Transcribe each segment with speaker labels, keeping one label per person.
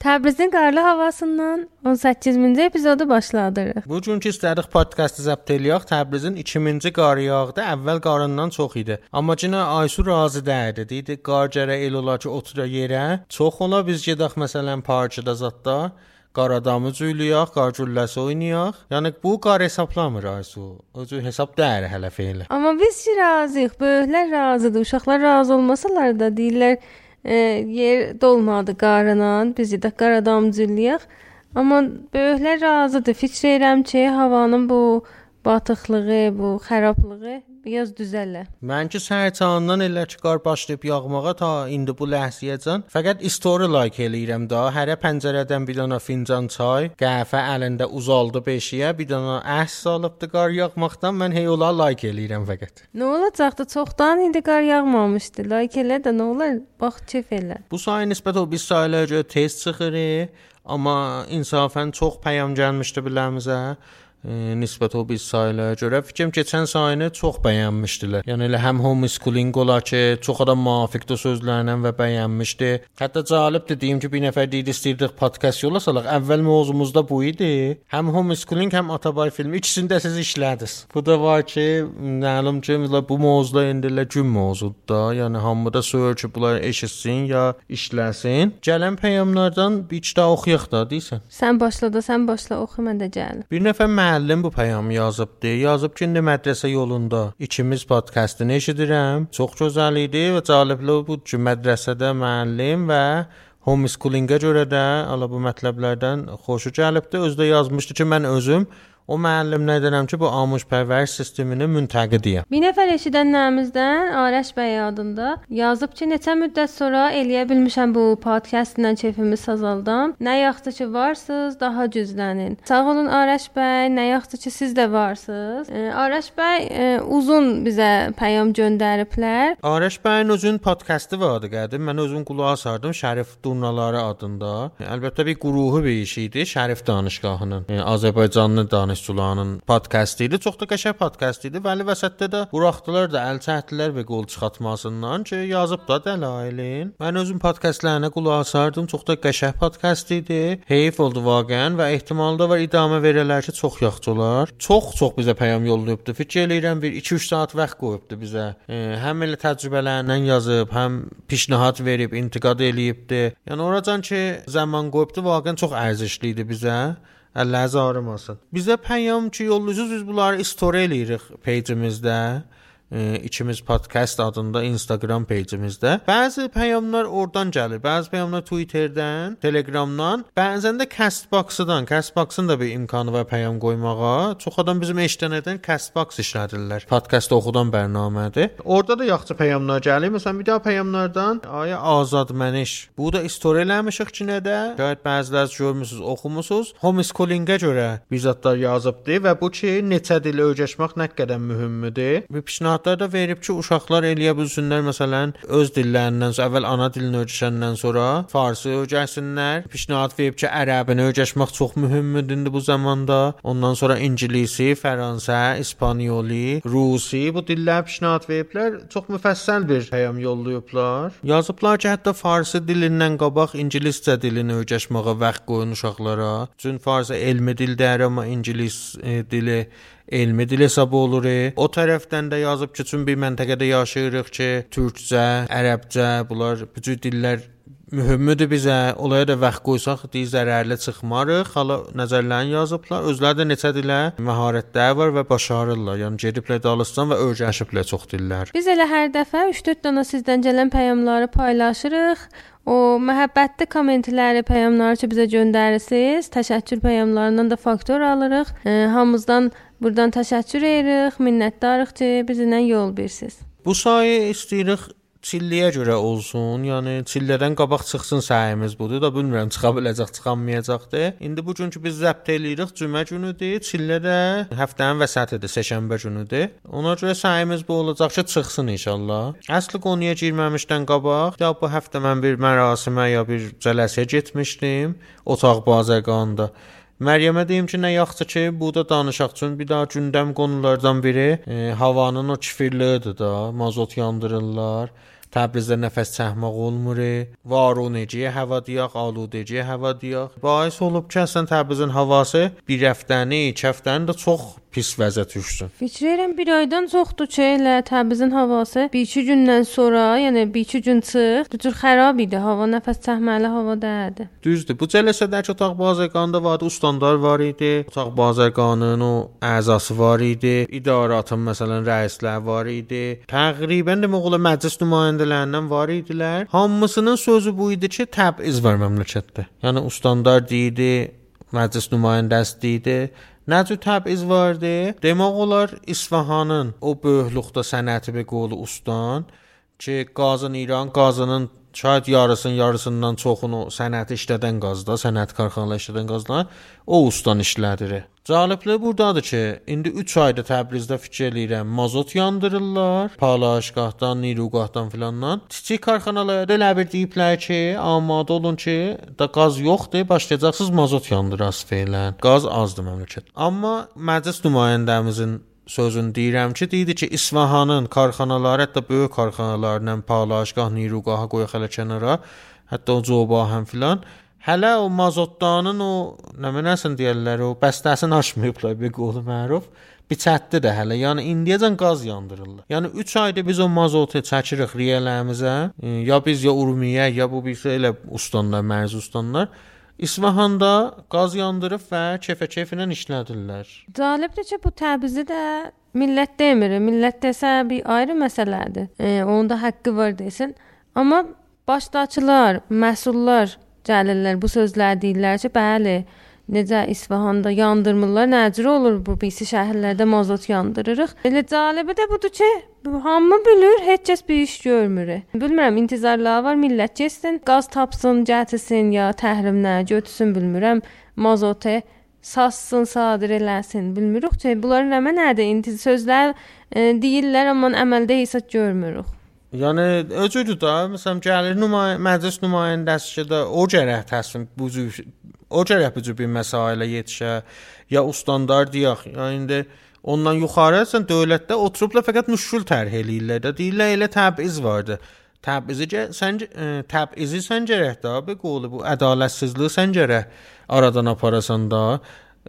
Speaker 1: Təbrizin qarlı havasından 18-ci epizodu başladırıq.
Speaker 2: Bu günkü istədik podkastı zəbt eləyək. Təbrizin 2-ci qar yağdı. Əvvəl qarından çox idi. Amma yenə Aysu razı deyildi. Dedi qar gərə el ola ki, otura yerə. Çox ola biz gedək məsələn parkda zətdə qar adamı cüylüyək, qar gülləsi oynayaq. Yəni bu qar hesablamır Aysu. Özü hesab deyir hələ feylə.
Speaker 1: Amma biz razıyıq. Böyüklər razıdır. Uşaqlar razı olmasalar da deyirlər yer dolmadı qarından, biz də qaradamcılıyıq. Amma böyüklər razıdır. Fikr edirəm ki, havanın bu batıqlığı, bu xarablığı biraz düzələ.
Speaker 2: Mənki sərçandan elə ki qar başlayıb yağmağa ta indi bu ləhziyəcən fəqət story like eləyirəm da. Hərə pəncərədən bir dənə fincan çay, qəhvə əlində uzaldı beşiyə, bir dənə əhs salıbdı qar yağmaqdan. Mən hey ola like eləyirəm fəqət.
Speaker 1: Nə olacaqdı? Çoxdan indi qar yağmamışdı. Like elə də nə olar? Bax kef elə.
Speaker 2: Bu sayı nisbət o biz sayılara görə tez çıxır, amma insafən çox pəyam gəlmişdi biləmizə nisbət o biz sayılara görə fikrim keçən sayını çox bəyənmişdilər. Yəni elə həm homeschooling ola ki, çox adam müvafiqdir sözlərlə və bəyənmişdi. Hətta cəlibdir deyim ki, bir nəfər deyir istəyirdik podkast yola salaq. Əvvəl mövzumuz da bu idi. Həm homeschooling, həm Atabay filmi ikisini də siz işlədiniz. Bu da var ki, məlum ki, bu mövzuda indi elə gün mövzudur da. Yəni hamı da söyür ki, bunlar eşitsin ya işləsin. Gələn peyğəmbərdən bir kitab oxuyaq da deyirsən.
Speaker 1: Sən başla da, sən başla oxu mən də gəlim.
Speaker 2: Bir nəfər müəllim bu peyğamı yazıbdı. Yazıb ki, indi mədrəsə yolunda ikimiz podkastını eşidirəm. Çox gözəl idi və cəlibli bu ki, mədrəsədə müəllim və homeschooling-ə görə də ala bu mətləblərdən xoşu gəlibdi. Özü də yazmışdı ki, mən özüm O müəllim nə deyirəm ki, bu amuşpərvəriş sisteminin müntəqidiyəm.
Speaker 1: Bir nəfər eşidənlərimizdən Arəş bəy adında yazıb ki, neçə müddət sonra eləyə bilmişəm bu podkastla keyfimi sazaldım. Nə yaxşı ki varsınız, daha güclənin. Sağ olun Arəş bəy, nə yaxşı ki siz də varsınız. E, Arəş bəy e, uzun bizə peyam göndəriblər.
Speaker 2: Arəş bəyin özünün podkastı vardı qədim. Mən özüm qulaq asardım Şərif Durnaları adında. Əlbəttə bir quruhu bir iş idi. Şərif danışgahının. E, Azərbaycanlı danış məşğulanın podkastı idi. Çox da qəşəng podkast idi. Vəli vəsətdə də buraxdılar da əl çəkdilər və qol çıxartmasından ki, yazıb da dəlailin. Mən özüm podkastlarına qulaq asardım. Çox da qəşəng podkast idi. Heyf oldu vaqəən və ehtimal da var idamə verələr ki, çox yaxşı olar. Çox-çox bizə peyam yollayıbdı. Fikir eləyirəm bir 2-3 saat vaxt qoyubdu bizə. E, həm elə təcrübələrindən yazıb, həm pişnahat verib, intiqad eləyibdi. Yəni oracan ki, zaman qoyubdu, vaqəən çox ərzişli idi bizə. Əlləriniz ağrımasın. Bizə peyam ki, yollayırsınız, biz bunları story eləyirik peycimizdə ikimiz podkast adında Instagram peycimizdə. Bəzi peyamlar oradan gəlir, bəzi peyamlar Twitterdən, Telegramdan, bəzən də Castbox-dan. Castbox-un da bir imkanı var peyam qoymağa. Çox adam bizim eşidənlərdən Castbox işlədirlər. Podkast oxudan bərnamədir. Orada da yaxşı peyamlar gəlir. Məsələn, bir daha peyamlardan aya Azad Məniş. Bu da story eləmişik ki, nədə? Şayad bəziləriniz görmüsüz, oxumusunuz. Homeschoolingə görə bizatlar yazıbdı və bu ki, neçə dil öyrəşmək nə qədər mühümdür. Bir pişnahad məlumatlar da verib ki, uşaqlar eləyə bilsinlər məsələn öz dillərindən əvvəl ana dilini öyrəşəndən sonra farsı öyrəşsinlər. Pişnahad verib ki, ərəbini öyrəşmək çox mühümdür indi bu zamanda. Ondan sonra ingiliscə, fransızca, ispanyoli, rusi bu dillər pişnahad veriblər. Çox müfəssəl bir peyam yollayıblar. Yazıblar ki, hətta farsı dilindən qabaq ingiliscə dilini öyrəşməyə vaxt qoyun uşaqlara. Çünki farsı elmi dildir, amma ingilis e, dili elmi dil hesab olur. O tərəfdən də yazıb ki, çünki bir məntəqədə yaşayırıq ki, türkcə, ərəbcə, bunlar bu cür dillər mühümdür bizə. Olaya da vaxt qoysaq, deyə zərərli çıxmarıq. Hala nəzərlərini yazıblar. Özləri də neçə dilə məharətləri var və başarırlar. Yəni gediblər Dağıstan və öyrəşiblər çox dillər.
Speaker 1: Biz elə hər dəfə 3-4 dənə sizdən gələn peyamları paylaşırıq. O məhəbbətli kommentləri, peyamları ki bizə göndərirsiniz, təşəkkür peyamlarından da faktor alırıq. E, hamımızdan Burdan təşəkkür edirik, minnətdarıq ki, bizlə yol versiz.
Speaker 2: Bu sayı istəyirik çilliyə görə olsun. Yəni çillədən qabaq çıxsın səhiyimiz budur da bilmirəm çıxa biləcək, çıxamayacaqdı. İndi bu günkü biz zəbt eləyirik cümə günüdür. Çillə də həftənin vəsatıdır, səhşənbə günüdür. Ona görə səhiyimiz bu olacaq ki, çıxsın inşallah. Əsli qonuya girməmişdən qabaq, ya bu həftə mən bir mərasimə ya bir cələsəyə getmişdim, otaq bazarganında. Məryəmə deyim ki, nə yaxşı ki, bu da danışaq üçün bir daha gündəm qonulardan biri e, havanın o kifirliyidir da, mazot yandırırlar. Təbrizdə nəfəs çəkmək olmur. Varuneci havadiyaq, aludeci havadiyaq. Bais olub ki, əslən Təbrizin havası bir həftəni, 2 həftəni də çox pis vəziyyət düşsün.
Speaker 1: Fikir edirəm bir aydan çoxdur ki, elə Təbrizin havası 1-2 gündən sonra, yəni 1-2 gün çıx, bu cür xarab idi. Hava nəfəs çəkməli hava deyildi.
Speaker 2: Düzdür. Bu cəlsədəki otaq bazarganında vardı, ustandar var idi. Otaq bazarganının o əzası var idi. İdaratın məsələn rəislər var idi. Təqribən demək olar məclis nümayəndələrindən var idilər. Hamısının sözü bu idi ki, təbiz var məmləkətdə. Yəni ustandar deyildi, məclis nümayəndəsi idi. Nə cür təbiz vardı? Demək olar İsfahanın o böyüklükdə sənəti be qolu ustan ki, qazın İran qazının şayad yarısının yarısından çoxunu sənəti işlədən qazda, sənət karxanaları işlədən qazlar o ustan işlədir. Cəlibli burdadır ki, indi 3 ayda Təbrizdə fikir eləyirəm, mazot yandırırlar, palaşqahdan, nirugahdan filandan. Kiçik karxanalarda elə bir deyiblər ki, amadə olun ki, da qaz yoxdur, başlayacaqsınız mazot yandırasınız filan. Qaz azdır məmləkət. Amma məclis nümayəndəmizin sözün deyirəm ki, deyildi ki, İsfahanın karxanaları, hətta böyük karxanalarla palaşqah, nirugahı qoyaq hələ kənara, hətta o coba həm filan Hələ o mazotdanın o nə mənəsən deyirlər, o bəstəsini aşmayıblar bir qolu məruf. Biçətdi də hələ. Yəni indiyəcən qaz yandırırlar. Yəni 3 ayda biz o mazotu çəkirik riyələrimizə, ya biz ya Urumiyə, ya bu bir elə ustanlar, mərz ustanlar İsfahanda qaz yandırıb və kefə-kefinə işlədirlər.
Speaker 1: Cəlibdir ki, bu Təbrizi də millət demir. Millət desə bir ayrı məsələdir. E, onun da haqqı var desin. Amma başdaçılar, məsullar gəlirlər bu sözlər deyirlər ki, bəli, necə İsfahanda yandırmırlar, nəcür olur bu bisi şəhərlərdə mazot yandırırıq. Elə cəlibi də budur ki, hamı bilir, heç kəs bir iş görmür. Bilmirəm, intizarlar var, millət getsin, qaz tapsın, gətirsin ya təhrimlə götürsün, bilmirəm, mazotu sassın, sadir eləsin. Bilmirik ki, bunların nəmə nədir? İntiz sözlər e, deyirlər, amma əməldə heç görmürük.
Speaker 2: Yəni özüdür da, məsələn, gəlir nümayə məclis nümayəndəsi də o gərək təslim bu cür o gərək bu cür bir məsailə yetişə ya ustandar deyək. Yəni indi ondan yuxarısan dövlətdə oturubla fəqət müşkül tərh eləyirlər də. Deyirlər elə təbiz vardı. Təbizi sən təbizi sən gərək də be qolu bu ədalətsizliyi sən gərək aradan aparasan da.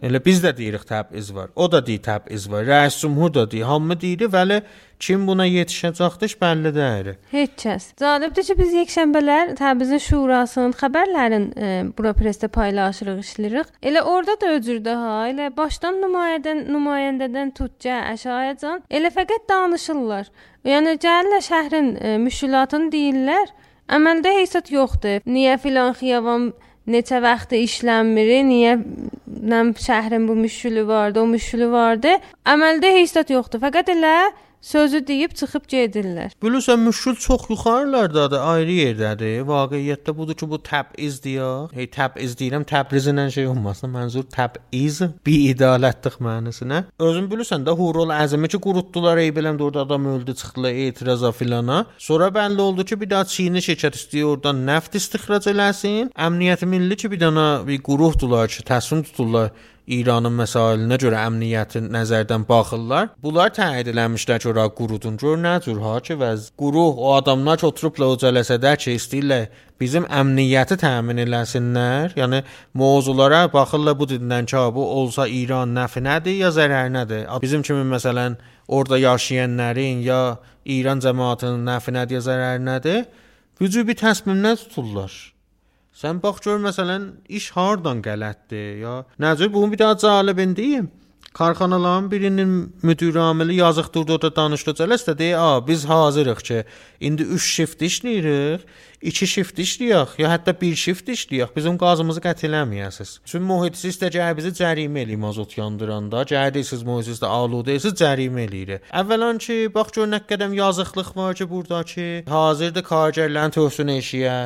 Speaker 2: Elə biz də deyirik təbiz var. O da deyir təbiz var. Rəis cümhur da deyir. Hamı deyir, vəli kim buna yetişəcəkdir bəlli deyil.
Speaker 1: Heç kəs. Cəlibdir ki, biz yekşənbələr Təbrizin şurasının xəbərlərin e, bura presdə paylaşırıq, işləyirik. Elə orada da öcürdə ha, elə başdan nümayəndən nümayəndədən tutca əşayəcan elə fəqət danışırlar. Yəni gəlirlər şəhrin e, müşkülatını deyirlər. Əməldə heysət yoxdur. Niyə filan xiyaban neçə vaxt işlənmir, niyə nəm şəhrin bu müşkülü vardı, o müşkülü vardı. Əməldə heç zət yoxdur. Fəqət elə sözü deyib çıxıb gedirlər.
Speaker 2: Bilirsən müşkül çox yuxarılardadır, ayrı yerdədir. Vaqiətdə budur ki, bu təbiz deyək. Hey təbiz deyirəm, Təbrizlə şey olmasın. Mənzur təbiz bi idalətlik mənasına. Özün bilirsən də Hurul Əzimi ki, qurutdular, ey biləm də orada adam öldü, çıxdılar etiraza filana. Sonra bəlli oldu ki, bir daha Çini şirkət istəyir oradan neft istixrac eləsin. Əmniyyət Milli ki, bir dənə bir qurumdular ki, təslim tuturlar İranın məsailinə görə əmniyyəti nəzərdən baxırlar. Bunlar təyin edilmişlər ora qurudun. Gör nə cür ha ki, vəz quruq o adamlar ki, oturubla o cələsədə ki, istəyirlər bizim əmniyyəti təmin eləsinlər. Yəni mövzulara baxırlar bu dindən ki, bu olsa İran nəfi nədir ya zərər nədir? Bizim kimi məsələn orada yaşayanların ya İran cəmaətinin nəfi nədir ya zərər nədir? Vücubi təsmimlər tuturlar. Bax gör məsələn iş hardan qələtdir ya. Necə bu bir daha cəlibin deyim. Karxanaların birinin müdür amili yazıq durdu orada danışdı cələsdə deyə, "A, biz hazırıq ki, indi 3 shift işləyirik, 2 shift işləyək, ya hətta 1 shift işləyək. Bizim qazımızı qət eləməyəsiniz." Çünki mühitçi istəyəcək bizi cərimə eləyir mazot yandıranda. Gəldiyiniz mühitçi aludəsiz cərimə eləyir. Əvvələn ki, bax gör nə qədəm yazıqlıq var ki, burdakı hazırda kargərlərin tövsün eşiyə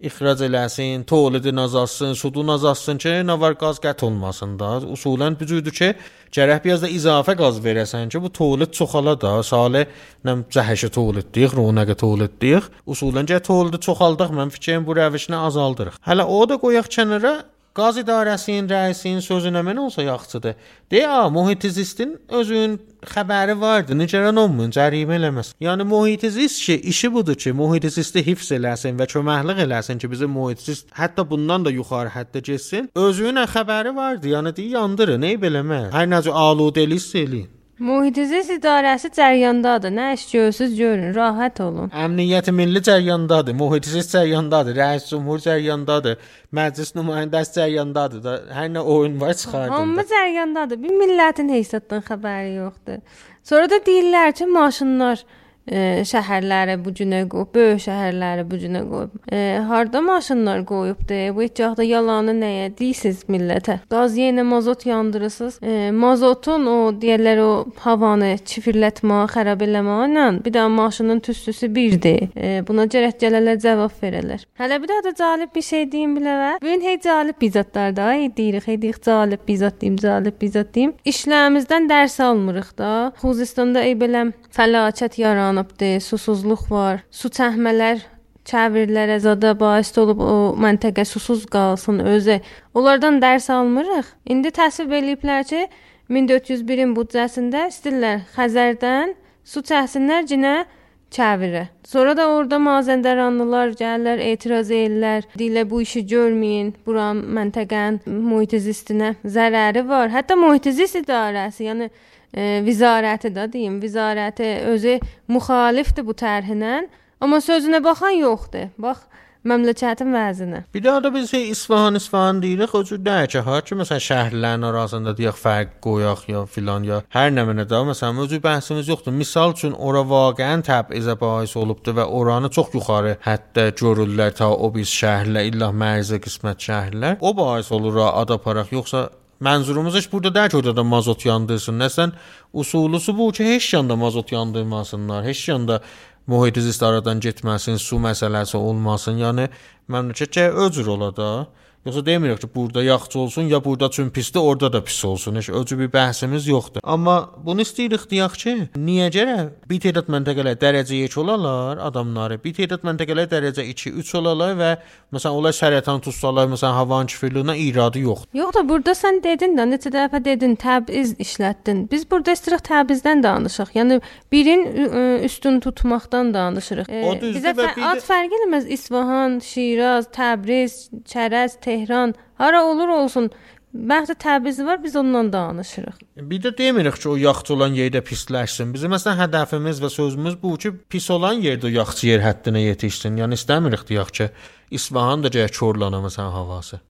Speaker 2: ixrac eləsin, tolidini azalsın, sudunu azalsın ki, nə var qaz qət olmasın da. Usulən bu cürdür ki, gərək biraz da izafə qaz verəsən ki, bu tolid çoxala da, salə nəm cəhəşə tolid deyək, ronaqa tolid deyək. Usulən gə tolidi çoxaldıq, mən fikrim bu rəvişini azaldırıq. Hələ o da qoyaq kənara qaz idarəsinin rəisinin sözünə mən olsa yaxşıdır. Deyə, mühit zistin özünün xəbəri vardı. Nigeran olmayın, cərimə eləməz. Yəni mühit zist ki, işi budur ki, mühit zisti hifz eləsin və köməklik eləsin ki, bizim mühit zist hətta bundan da yuxarı həddə getsin. Özünün xəbəri vardı. Yəni deyə yandırın, nə beləmə. Hər necə aludəlik eləyin.
Speaker 1: Mühitizis idarəsi cəryandadır. Nə iş görürsüz görün, rahat olun.
Speaker 2: Əmniyyət milli cəryandadır, mühitisiz cəryandadır, rəis cümhur cəryandadır, məclis nümayəndəsi cəryandadır da. Hər nə oyun var çıxardın.
Speaker 1: Hamı cəryandadır. Bir millətin heysiyyətdən xəbəri yoxdur. Sonra da deyirlər ki, maşınlar şəhərləri bu günə qoyub, böyük şəhərləri bu günə qoyub. E, harda maşınlar qoyubdu? Bu icaqda yalanı nəyə deyirsiz millətə? Qaz yenə mazot yandırırsınız. E, mazotun o deyirlər o havanı çifirlətmə, xarab eləmə ilə bir də maşının tüstüsü birdir. E, buna gərək gələrlər cavab verərlər. Hələ bir də də cəlib bir şey deyim biləvə. Bu gün hey cəlib bizatlar da, hey deyirik, hey deyirik cəlib bizat deyim, cəlib bizat deyim. İşlərimizdən dərs almırıq da. Xuzistanda ey belə fəlakət yaranıbdı, susuzluq var, su çəkmələr çəvirlərə zada bais olub o məntəqə susuz qalsın özü. Onlardan dərs almırıq. İndi təsvir eləyiblər ki, 1401-in büdcəsində istəyirlər Xəzərdən su çəksinlər cinə çəvirə. Sonra da orada Mazəndəranlılar gəlirlər, etiraz edirlər. Deyirlər bu işi görməyin. Buran məntəqənin mühit zistinə zərəri var. Hətta mühit zist idarəsi, yəni e, vizarəti də deyim, vizarəti özü müxalifdir bu tərhinə, amma sözünə baxan yoxdur. Bax məmləkətin vəzinə.
Speaker 2: Bir daha da biz şey İsfahan, İsfahan deyirik, o cür deyək ki, ha ki, məsələn şəhərlərin arasında deyək fərq qoyaq ya filan ya hər nə mənə də məsələn o cür bəhsimiz yoxdur. Misal üçün ora vaqəən təbizə bais olubdu və oranı çox yuxarı həddə görürlər ta o biz şəhərlə illah mərzə qismət şəhərlər. O bais olur ad aparaq yoxsa Mənzurumuz heç burada deyil ki, orada da mazot yandırsın. Nəsən usulusu bu ki, heç yanda mazot yandırmasınlar. Heç yanda mühit zist aradan getməsin, su məsələsi olmasın. Yəni məmləkət öcür ola da. Yoxsa demirik ki, burada yaxşı olsun, ya burada üçün pisdir, orada da pis olsun. Heç öcü bir bəhsimiz yoxdur. Amma bunu istəyirik deyək ki, niyə görə bir tədad məntəqələr dərəcə 2 olalar adamları, bir tədad məntəqələr dərəcə 2, 3 olalar və məsələn onlar sərətan tutsalar, məsələn havanın kifirliyinə iradı yoxdur.
Speaker 1: Yox da burada sən dedin də neçə dəfə dedin təbiz işlətdin. Biz burada istəyirik təbizdən danışaq. Yəni birin üstün tutmaqdan danışırıq. E, bizə fə ad fərq eləməz İsfahan, Şiraz, Təbriz, Çərəz, Tehran Tehran, hara olur olsun, Bəxtə Təbrizi var, biz ondan danışırıq.
Speaker 2: Bir də demirik ki, o yaxşı olan yerdə pisləşsin. Bizim məsələn hədəfimiz və sözümüz bu ki, pis olan yerdə o yaxşı yer həddinə yetişsin. Yəni istəmirik deyək ki, İsfahan da gəl korlana məsələn havası.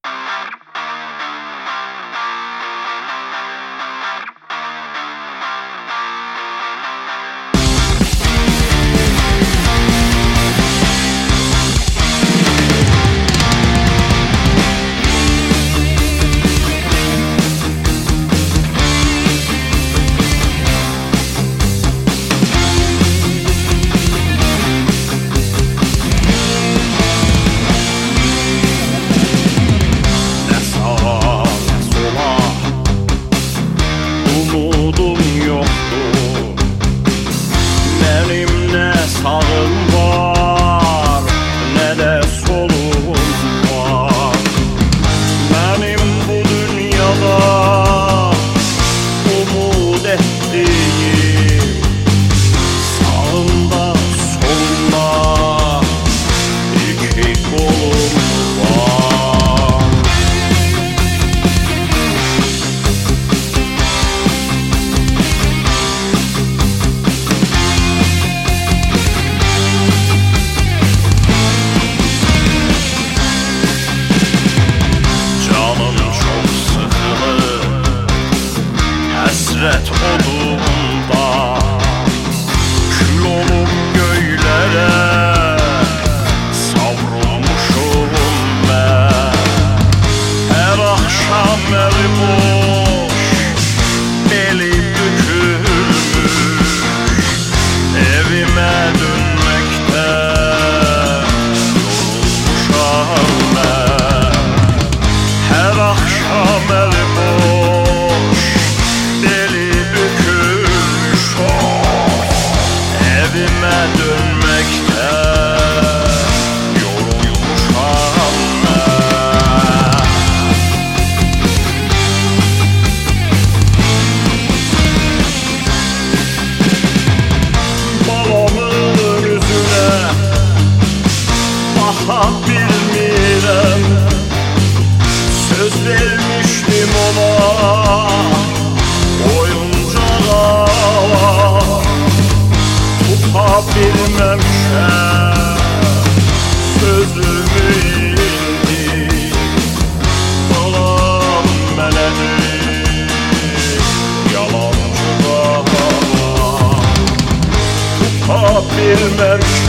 Speaker 2: merch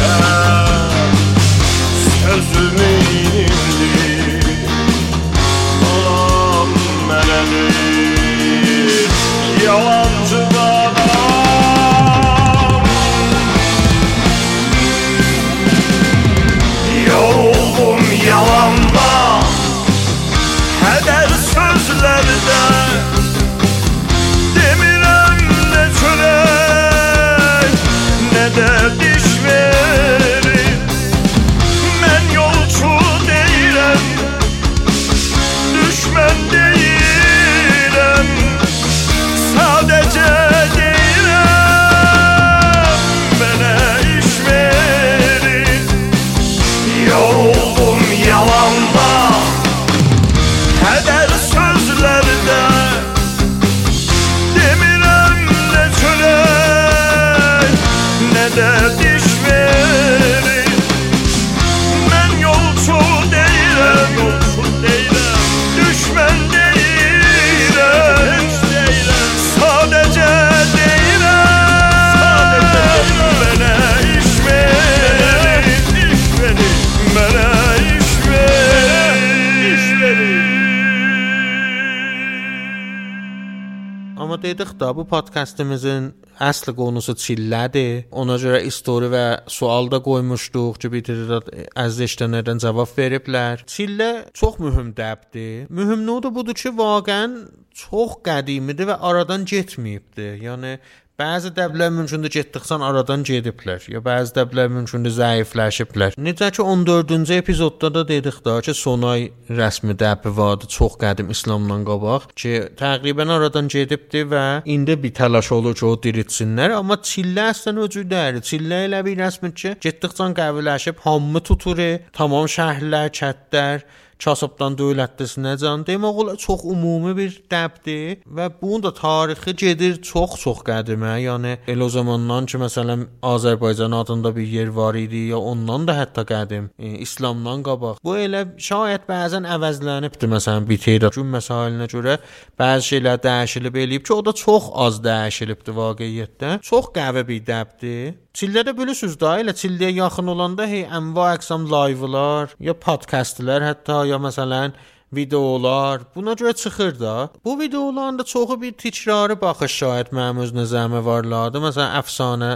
Speaker 2: podkastımızın əsl qonusu çillədir. Ona görə story və sual da qoymuşduq ki, bitirir əziz eşidənlərdən cavab veriblər. Çillə çox mühüm dəbdir. Mühüm nodu budur ki, vaqəən çox qədimidir və aradan getməyibdi. Yəni Bəzi dəblər mümkündür getdikcən aradan gediblər, ya bəzi dəblər mümkündür zəifləşiblər. Necə ki 14-cü epizodda da dedik da ki, Sonay rəsmi dəbi vardı çox qədim İslamdan qabaq ki, təqribən aradan gedibdi və indi bir təlaş olur ki, o diriltsinlər, amma çillə əslən öcüdədir. Çillə elə bir rəsmi ki, getdikcən qəviləşib hamı tutur, tamam şəhərlər, kəndlər kasıbdan dövlətdəsinəcən demək olar çox ümumi bir dəbdir və bunun da tarixi gedir çox-çox qədimə. Yəni elə o zamandan ki, məsələn, Azərbaycan adında bir yer var idi ya ondan da hətta qədim, e, İslamdan qabaq. Bu elə şayət bəzən əvəzlənibdi, məsələn, bir teydə gün məsailinə görə bəzi şeylər dəyişilib eləyib ki, o da çox az dəyişilibdi vaqiətdə. Çox qəvi bir dəbdir. Çillədə bilirsiniz da, elə çilləyə yaxın olanda hey ənva əqsam live-lar, ya podkastlar hətta ya məsələn videolar buna görə çıxır da. Bu videoların da çoxu bir təkrarı baxış şahid mənim öz nəzərimə varlardı. Məsələn, əfsanə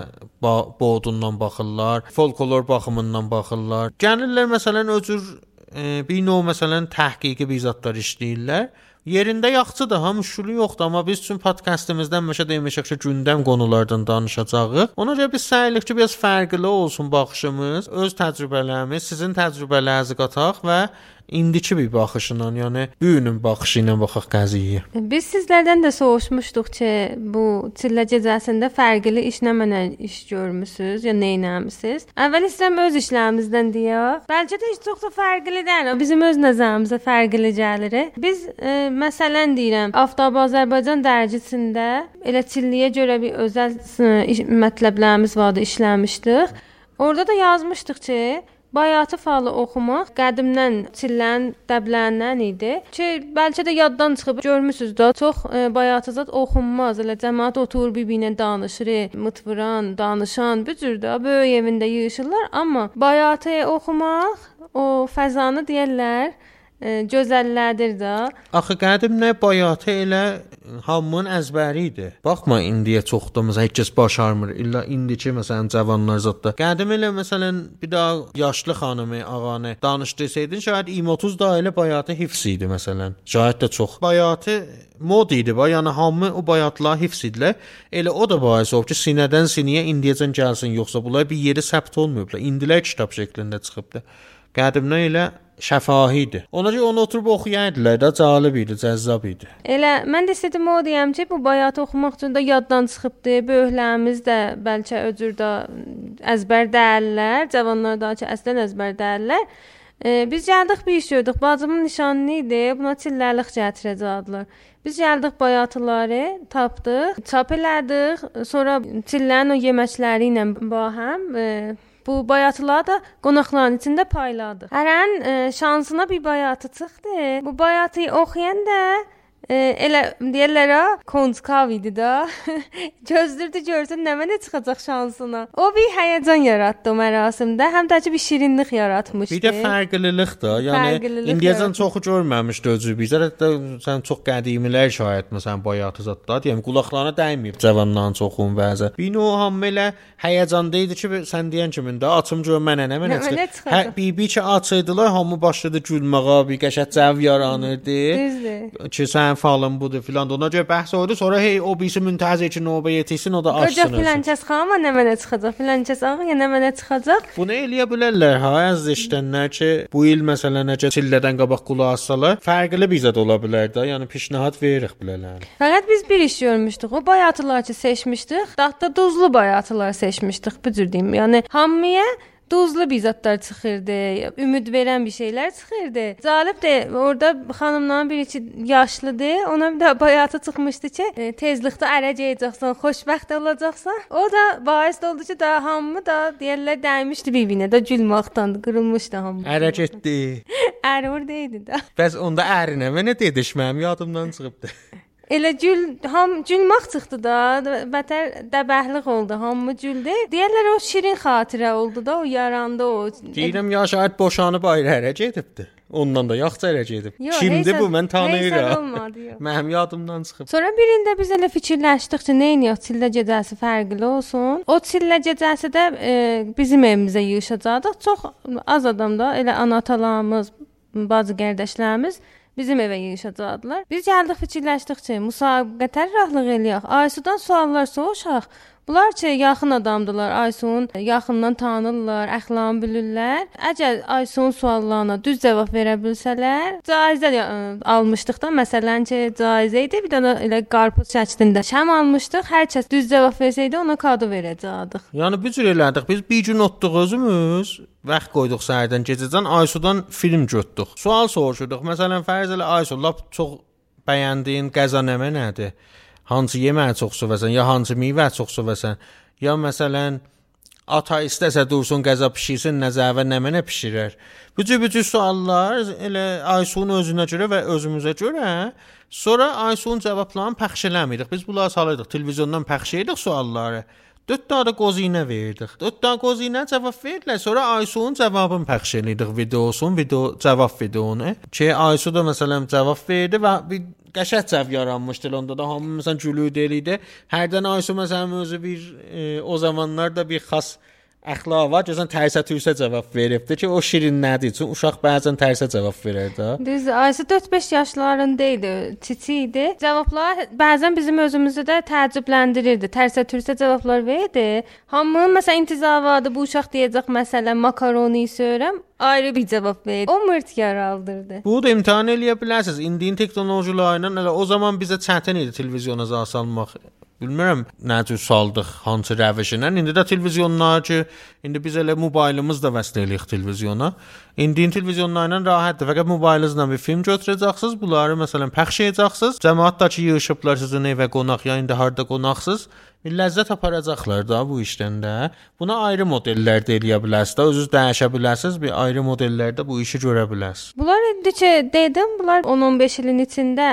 Speaker 2: bodundan baxırlar, folklor baxımından baxırlar. Gəlirlər məsələn o cür e, bir növ məsələn təhqiqi bir zətlər işləyirlər. Yerində yaxşıdır, ha müşkülü yoxdur, amma biz üçün podkastımızda həmişə demişik ki, gündəm qonulardan danışacağıq. Ona görə biz səy edirik ki, biraz fərqli olsun baxışımız, öz təcrübələrimiz, sizin təcrübələrinizi qataq və indiki bir baxışla, yəni bu günün baxışı ilə baxaq qəziyyəyə.
Speaker 1: Biz sizlərdən də soruşmuşduq ki, bu çillə gecəsində fərqli iş nə mənə iş görmüsüz ya nə etmisiniz? Əvvəl istəyirəm öz işlərimizdən deyə. Bəlkə də heç çox da fərqli deyil. Bizim öz nəzərimizə fərqli gəlir. Biz e, məsələn deyirəm, Aftab Azərbaycan dərgisində elə çilliyə görə bir özəl e, iş, mətləblərimiz vardı, işləmişdik. Orada da yazmışdıq ki, Bayatı falı oxumaq qədimdən çillən, dəbləndən idi ki, bəlkə də yaddan çıxıb görmüsüz də, çox e, bayatı zət oxunmaz. Elə cəmaət oturur bir-birinə danışır, mıtvuran, danışan, bu cür də böyük evində yığılırlar, amma bayatı oxumaq o fəzanı deyirlər gözəllədir də.
Speaker 2: Axı qədim nə bayatı elə hamının əzbəri idi. Baxma indiyə çoxdumuz heç kəs başarmır. İlla indiki məsələn cavanlar zətdə. Qədim elə məsələn bir daha yaşlı xanımı, ağanı danışdırsaydın, şayad 20-30 da elə bayatı hifz idi məsələn. Şayad da çox. Bayatı mod idi, yəni hamı o bayatlar hifz idilər. Elə o da bais olub ki, sinədən sinəyə indiyəcən gəlsin, yoxsa bunlar bir yeri səbt olmayıblar. İndilər kitab şəklində çıxıbdı. Qədimdən elə şəfahi idi. Ona görə onu oturub oxuyardılar da, cəlib idi, cəzzab idi.
Speaker 1: Elə mən də istədim o deyəm ki, bu bayat oxumaq üçün də yaddan çıxıbdı. Böyüklərimiz də bəlkə öcürdə əzbər dəyərlər, cavanlar da ki, əslən əzbər dəyərlər. E, biz gəldik bir iş gördük. Bacımın nişanı idi. Buna çilləlik gətirəcəkdilər. Biz gəldik bayatıları, tapdıq, çap elədik. Sonra çillərin o yeməkləri ilə bahəm e, bu bayatıları da qonaqların içində payladıq. Hərənin e, şansına bir bayatı çıxdı. Bu bayatı oxuyanda e, elə deyirlər ha, konskav idi da. Gözlürdü görsün nə mənə çıxacaq şansına. O bir həyəcan yaratdı o mərasimdə, həm də bir şirinlik yaratmışdı.
Speaker 2: Bir də fərqlilik də, yəni indiyəcən çoxu görməmişdi özü bizə də sən çox qədimilər şahid məsələn bayatı zətdə deyim qulaqlarına dəyməyib cavanların çoxun bəzə. Bir növ hamı elə həyəcanda idi ki sən deyən kimi də açım gör mənə nə mənə
Speaker 1: Nə mənə
Speaker 2: çıxır. Hə bir-bir ki açıydılar, hamı başladı gülməyə, bir qəşəng cəv yaranırdı.
Speaker 1: Düzdür.
Speaker 2: Ki sən falan budur filan. Ona görə bəhs oldu. Sonra hey o birisi müntəzir ki növbə yetişsin, o da
Speaker 1: Qoca
Speaker 2: açsın. özü.
Speaker 1: filankəs xanıma nə mənə çıxacaq? Filankəs ağa nə mənə çıxacaq?
Speaker 2: Bunu eləyə bilərlər ha, az işlənlər ki, bu il məsələn necə çillədən qabaq qulaq assalar, fərqli bizə də ola bilər də, yəni pişnahad veririk bilərlər.
Speaker 1: Fəqət biz bir iş görmüşdük. O bayatılar ki seçmişdik. Dadda duzlu bayatılar seçmişdik bu cür deyim. Yəni hamıya duzlu bir zətlər çıxırdı, ümid verən bir şeylər çıxırdı. Cəlib də orada xanımların biri ki yaşlıdır, ona bir də bayatı çıxmışdı ki, e, tezlikdə ərəcəyəcəksən, xoşbəxt olacaqsan. O da bais oldu ki, da hamı da deyirlər dəymişdi bir-birinə, də gülməkdən qırılmışdı hamı.
Speaker 2: Ərə getdi.
Speaker 1: Ər orada idi da.
Speaker 2: Bəs onda ərinə mənə dedişməm yadımdan çıxıbdı.
Speaker 1: Elə gül ham gülmək çıxdı da, bətər dəbəhlik oldu. Hamı güldü. Deyirlər o şirin xatirə oldu da, o yarandı o.
Speaker 2: Deyirəm ya şahid boşanıb ayrı ərə gedibdi. Ondan da yaxşı ərə gedib.
Speaker 1: Yox, heysən-
Speaker 2: bu? Mən tanıyıram.
Speaker 1: yox.
Speaker 2: Mənim yadımdan çıxıb.
Speaker 1: Sonra birində biz elə fikirləşdik ki, nə edək, çillə gecəsi fərqli olsun. O çillə gecəsi də e, bizim evimizə yığışacaqdıq. Çox az adam da elə ana-atalarımız, bacı qardaşlarımız bizim evə yığışacaqdılar. Biz gəldik fikirləşdik ki, müsabiqə tərəflıq eləyək. Aysudan suallar soruşaq. Bunlar ki, yaxın adamdılar. Aysun yaxından tanırlar, əxlaqını bilirlər. Əgər Aysun suallarına düz cavab verə bilsələr, caizə almışdıq da. Məsələn ki, caizə idi. Bir dənə elə qarpız şəklində şam almışdıq. Hər kəs düz cavab versəydi, ona kado verəcəkdik.
Speaker 2: Yəni bu cür elədik. Biz bir gün otduq özümüz, vaxt qoyduq səhərdən gecədən Aysudan film götdük. Sual soruşurduq. Məsələn, fərz elə Aysu lap çox bəyəndiyin qəza nəmə nədir? Hansı yeməyi çox sevəsən, ya hansı meyvə çox sevəsən? Ya məsələn, ata istəsə dursun qəza bişirsin, nəzəvə nə mənə bişirər? Cür suallar elə Aysunun özünə görə və özümüzə görə sonra Aysunun cavablarını pəxş eləmirik. Biz bunları salırdıq, televiziyondan pəxş edirik sualları. 4 dənə də qozinə verdik. 4 dənə qozinə cavab verdilər. Sonra Aysunun cavabını pəxş elədik videosun, video cavab videonu. Ki Aysu da məsələn cavab verdi və bir qəşəng cavab yaranmışdı onda da hamı məsələn gülürdü eləydi. Hərdən Aysu məsələn özü bir e, o zamanlar da bir xas əxlaq var. Gözən tərsə türsə cavab veribdi ki, o şirin nədir? Çünki uşaq bəzən tərsə cavab verər də.
Speaker 1: Düz, Ayşə 4-5 yaşlarında idi, çiçi idi. Cavablar bəzən bizim özümüzü də təəccübləndirirdi. Tərsə türsə cavablar verdi. Hamı məsələn intizar vardı bu uşaq deyəcək məsələn makaroni söyürəm, ayrı bir cavab verdi. O mırt yaraldırdı.
Speaker 2: Bu da imtahan eləyə bilərsiniz. İndinin texnologiyalarla elə o zaman bizə çətin idi televizyona zal salmaq. Bilmirəm nə cür saldıq, hansı rəvişlə. İndi də televizyonlar ki, indi biz elə mobilimiz də vəsl eləyirik televizyona. İndinin televizyonlarla rahatdır. Fəqət mobilinizlə bir film götürəcəksiniz, bunları məsələn pəxş edəcəksiniz. Cəmaət də ki, yığışıblar sizin evə qonaq ya indi harda qonaqsınız. Ləzzət aparacaqlar da bu işdən də. Buna ayrı modellər də eləyə bilərsiniz. də, Özünüz dəyişə bilərsiniz. Bir ayrı modellərdə bu işi görə bilərsiniz.
Speaker 1: Bunlar indi ki, dedim, bunlar 10-15 ilin içində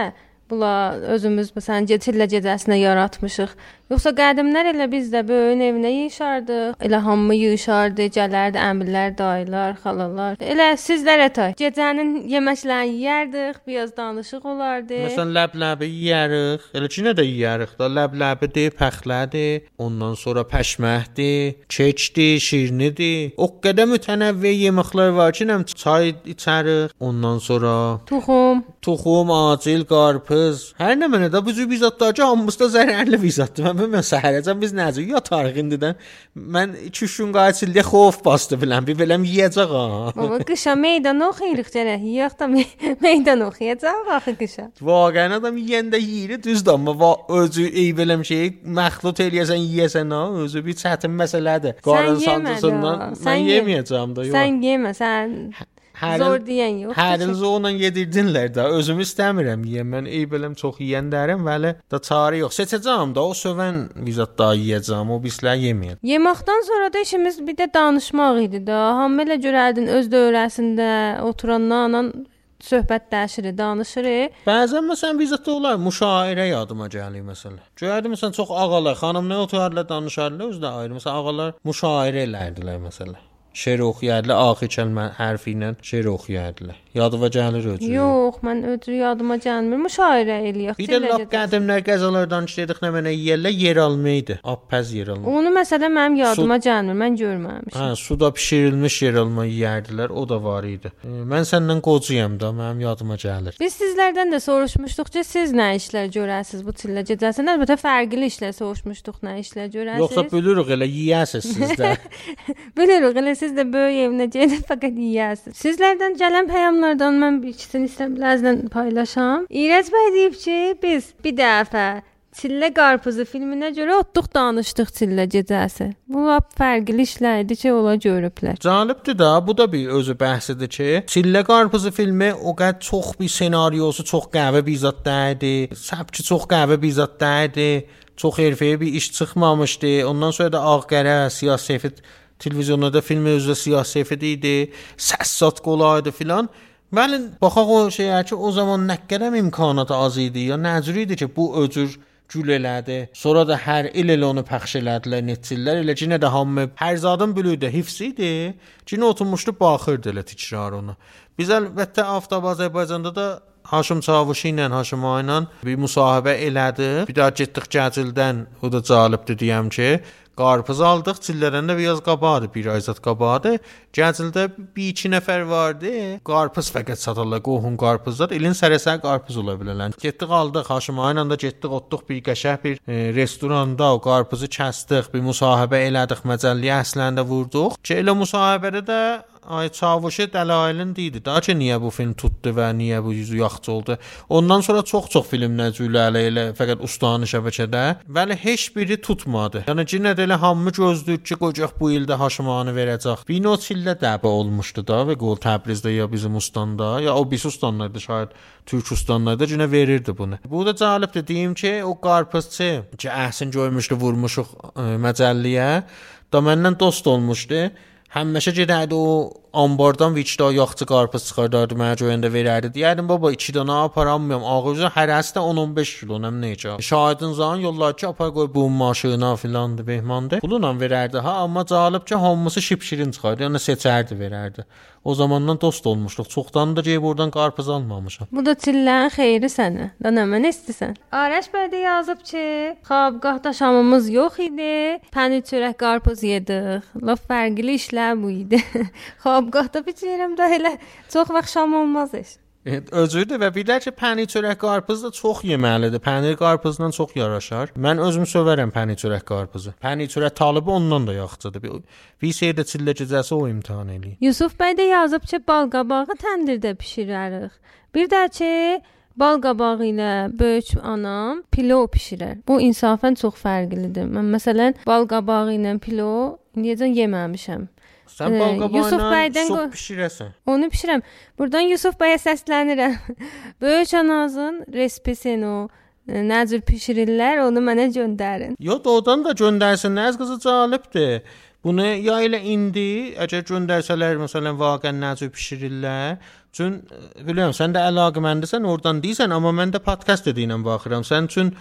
Speaker 1: Bula özümüz məsələn getirlə gecəsinə yaratmışıq. Yoxsa qədimlər elə biz də böyüyün evinə yığışardıq. Elə hamı yığışardı, gələrdi əmilər, dayılar, xalalar. Elə sizlərə tay. Gecənin yeməklərini yeyərdik, biraz danışıq olardı.
Speaker 2: Məsələn ləbləbi yeyərik. Elə ki nə də yeyərik da ləbləbidir, pəxlədir, ondan sonra pəşməhdir, keçdir, şirnidir. O qədər mütənəvvi yeməklər var ki, nəm çay içərik, ondan sonra
Speaker 1: Tuxum.
Speaker 2: toxum, acil, qarpız. Hər nə mənə də bu cür bizatlar ki, hamısı da zərərli bizatdır. Mən bilmirəm səhərəcən biz necə yatarıq indidən. Mən 2-3 gün qaçildə xof bastı bilən, bir beləm yeyəcək ha.
Speaker 1: Baba qışa meydan oxuyuruq gərək. Yox da me meydan oxuyacaq axı qışa.
Speaker 2: Vaqəən adam yeyəndə yeyir, düzdür, amma va özü ey beləm şey məxlut eləyəsən, yeyəsən ha, özü bir çətin məsələdir. Qarın sancısından mən
Speaker 1: ye-
Speaker 2: yeməyəcəm də, yox.
Speaker 1: Sən yemə, sən
Speaker 2: Hər
Speaker 1: Zor deyən yox.
Speaker 2: hər il onunla yedirdinlər də. Özüm istəmirəm yeyəm. Mən ey beləm çox yeyən dərəm, vəli da çarə yox. Seçəcəm də o sövən vizat da yeyəcəm. O bislər yeməyəm.
Speaker 1: Yeməkdən sonra da işimiz bir də danışmaq idi da. Hamı elə görərdin öz dövrəsində oturanlarla söhbətləşirik, danışırıq.
Speaker 2: Bəzən məsələn vizatda olar müşairə yadıma gəlir məsələn. Görərdim məsələn çox ağalar, xanımlar oturarlar, danışarlar, də ayrı. Məsələn ağalar müşairə elərdilər məsələn. Şeir oxuyardılar, axır kəlmə hərfi ilə şeir oxuyardılar. Yadıma gəlir özü.
Speaker 1: Yox, mən ödrü yadıma gəlmir. Müşairə eləyək.
Speaker 2: Bir də lap qədimlər qəzalardan işlədik nə mənə yeyirlər, yer almaydı. Apəz yer alma.
Speaker 1: Onu məsələn mənim yadıma gəlmir. Mən görməmişəm.
Speaker 2: Hə, suda bişirilmiş yer alma yeyərdilər, o da var idi. E, Mən səndən qocuyam da, mənim yadıma gəlir.
Speaker 1: Biz sizlərdən də soruşmuşduq ki, siz nə işlər görəsiz bu çillə gecəsində? Əlbəttə fərqli işlər soruşmuşduq, nə işlər görəsiz?
Speaker 2: Yoxsa bölürük elə yeyəsiz siz də.
Speaker 1: Bilirik, elə siz də böyük evinə gedib fəqət yeyəsiz. Sizlərdən gələn peyğamlardan mən bir ikisini birazdan paylaşam. İrəc bəy deyib ki, biz bir dəfə Çillə qarpuzu filminə görə otduq danışdıq Çillə gecəsi. Bu lap fərqli işlər idi ki, ola görüblər.
Speaker 2: Cəlibdir da, bu da bir özü bəhsidir ki, Çillə qarpuzu filmi o qədər çox bir senaryosu çox qəvi bir zətdə idi. Səbki çox qəvi bir zətdə idi. Çox hərfəyə bir iş çıxmamışdı. Ondan sonra da ağqərə, siyasət televizyonda film özü də siyasət idi. Səssat qolaydı filan. Bəli, baxaq o şeyə ki, o zaman nə qədər imkanat az idi ya nəcür idi ki, bu öcür gül elədi. Sonra da hər il elə onu pəxş elədilər netillər. Elə cinə də hamı hər zadın bülüdə hifz idi. Cinə oturmuşdu baxırdı elə təkrar onu. Biz əlbəttə Aftab Azərbaycanda da Haşim Çavuşu ilə Haşim Ağa ilə bir müsahibə elədik. Bir daha getdik Cəcildən. O da cəlibdir deyəm ki, qarpız aldıq. Çillərdən də biraz qabadı, bir ayzat qabadı. Cəcildə bir iki nəfər vardı. Qarpız fəqət satırlar, qohum qarpızlar. İlin sərəsər qarpız ola bilərlər. Getdik aldıq Haşim ilə də getdik, otduq bir qəşəng bir e, restoranda o qarpızı kəsdik, bir müsahibə elədik, məcəlliyə əslində vurduq. Ki elə müsahibədə də Ay Çavuşu dəlailin deyildi. Daha ki niyə bu film tutdu və niyə bu yüzü yaxşı oldu. Ondan sonra çox-çox filmlər cülələ elə fəqət ustanı şəbəkədə, bəli heç biri tutmadı. Yəni yenə də elə hamı gözləyir ki, qocaq bu ildə Haşimanı verəcək. Bino çillə dəbə olmuşdu da və qol Təbrizdə ya bizim ustandə, ya o biz ustanlarda şayad Türk ustanlarda yenə verirdi bunu. Bu da cəlibdir deyim ki, o qarpızçı ki, əhsin görmüşdü, vurmuşuq ə, məcəlliyə, da məndən dost olmuşdu. Həmişə gedərdi o anbardan vicda yaxçı qarpız çıxardardı mənə görəndə verərdi. Deyərdim baba 2 dənə aparamıyorum. Ağızda hərəsi də 10-15 kilo nəm necə. Şahidin zaman yollar ki apar qoy bu maşına filandı behmandı. Pulla verərdi ha amma cəlib ki hamısı şipşirin çıxardı. Yəni seçərdi verərdi. O zamandan dost olmuşduq. Çoxdan da gəlib oradan qarpız almamışam.
Speaker 1: Bu da çillərin xeyri sənə. Da nə mən istəsən. Arəş bəy də yazıb ki, xabqahda şamımız yox idi. Pənir çörək qarpız yedik. Laf fərqli işlər bu idi. xabqahda biçirəm də elə çox vaxt şam olmaz iş.
Speaker 2: Özüdür və də ki, pənir çörək qarpız da çox yeməlidir. Pənir qarpızla çox yaraşar. Mən özüm sevərəm pənir çörək qarpızı. Pənir çörək talıbı ondan da yaxşıdır. Bir, bir şeydə çillə gecəsi o imtahan eləyir.
Speaker 1: Yusuf bəy də yazıb ki, bal qabağı təndirdə bişirərik. Bir də ki, bal qabağı ilə böyük anam pilov bişirər. Bu insafən çox fərqlidir. Mən məsələn bal qabağı ilə pilov indiyəcən yeməmişəm.
Speaker 2: Sən
Speaker 1: Ee,
Speaker 2: bal
Speaker 1: Yusuf
Speaker 2: qabağına
Speaker 1: bəydən
Speaker 2: çox bişirəsən.
Speaker 1: Onu bişirəm. Burdan Yusuf bəyə səslənirəm. böyük anazın respisini e, nə cür bişirirlər, onu mənə göndərin.
Speaker 2: Yo doğrudan da göndərsinlər, qızı cəlibdir. Bunu ya elə indi, əgər göndərsələr məsələn vaqən necə bişirirlər. Çün e, bilirəm sən də əlaqəməndisən, oradan deyirsən, amma mən də podkast dediyinə baxıram. Sən üçün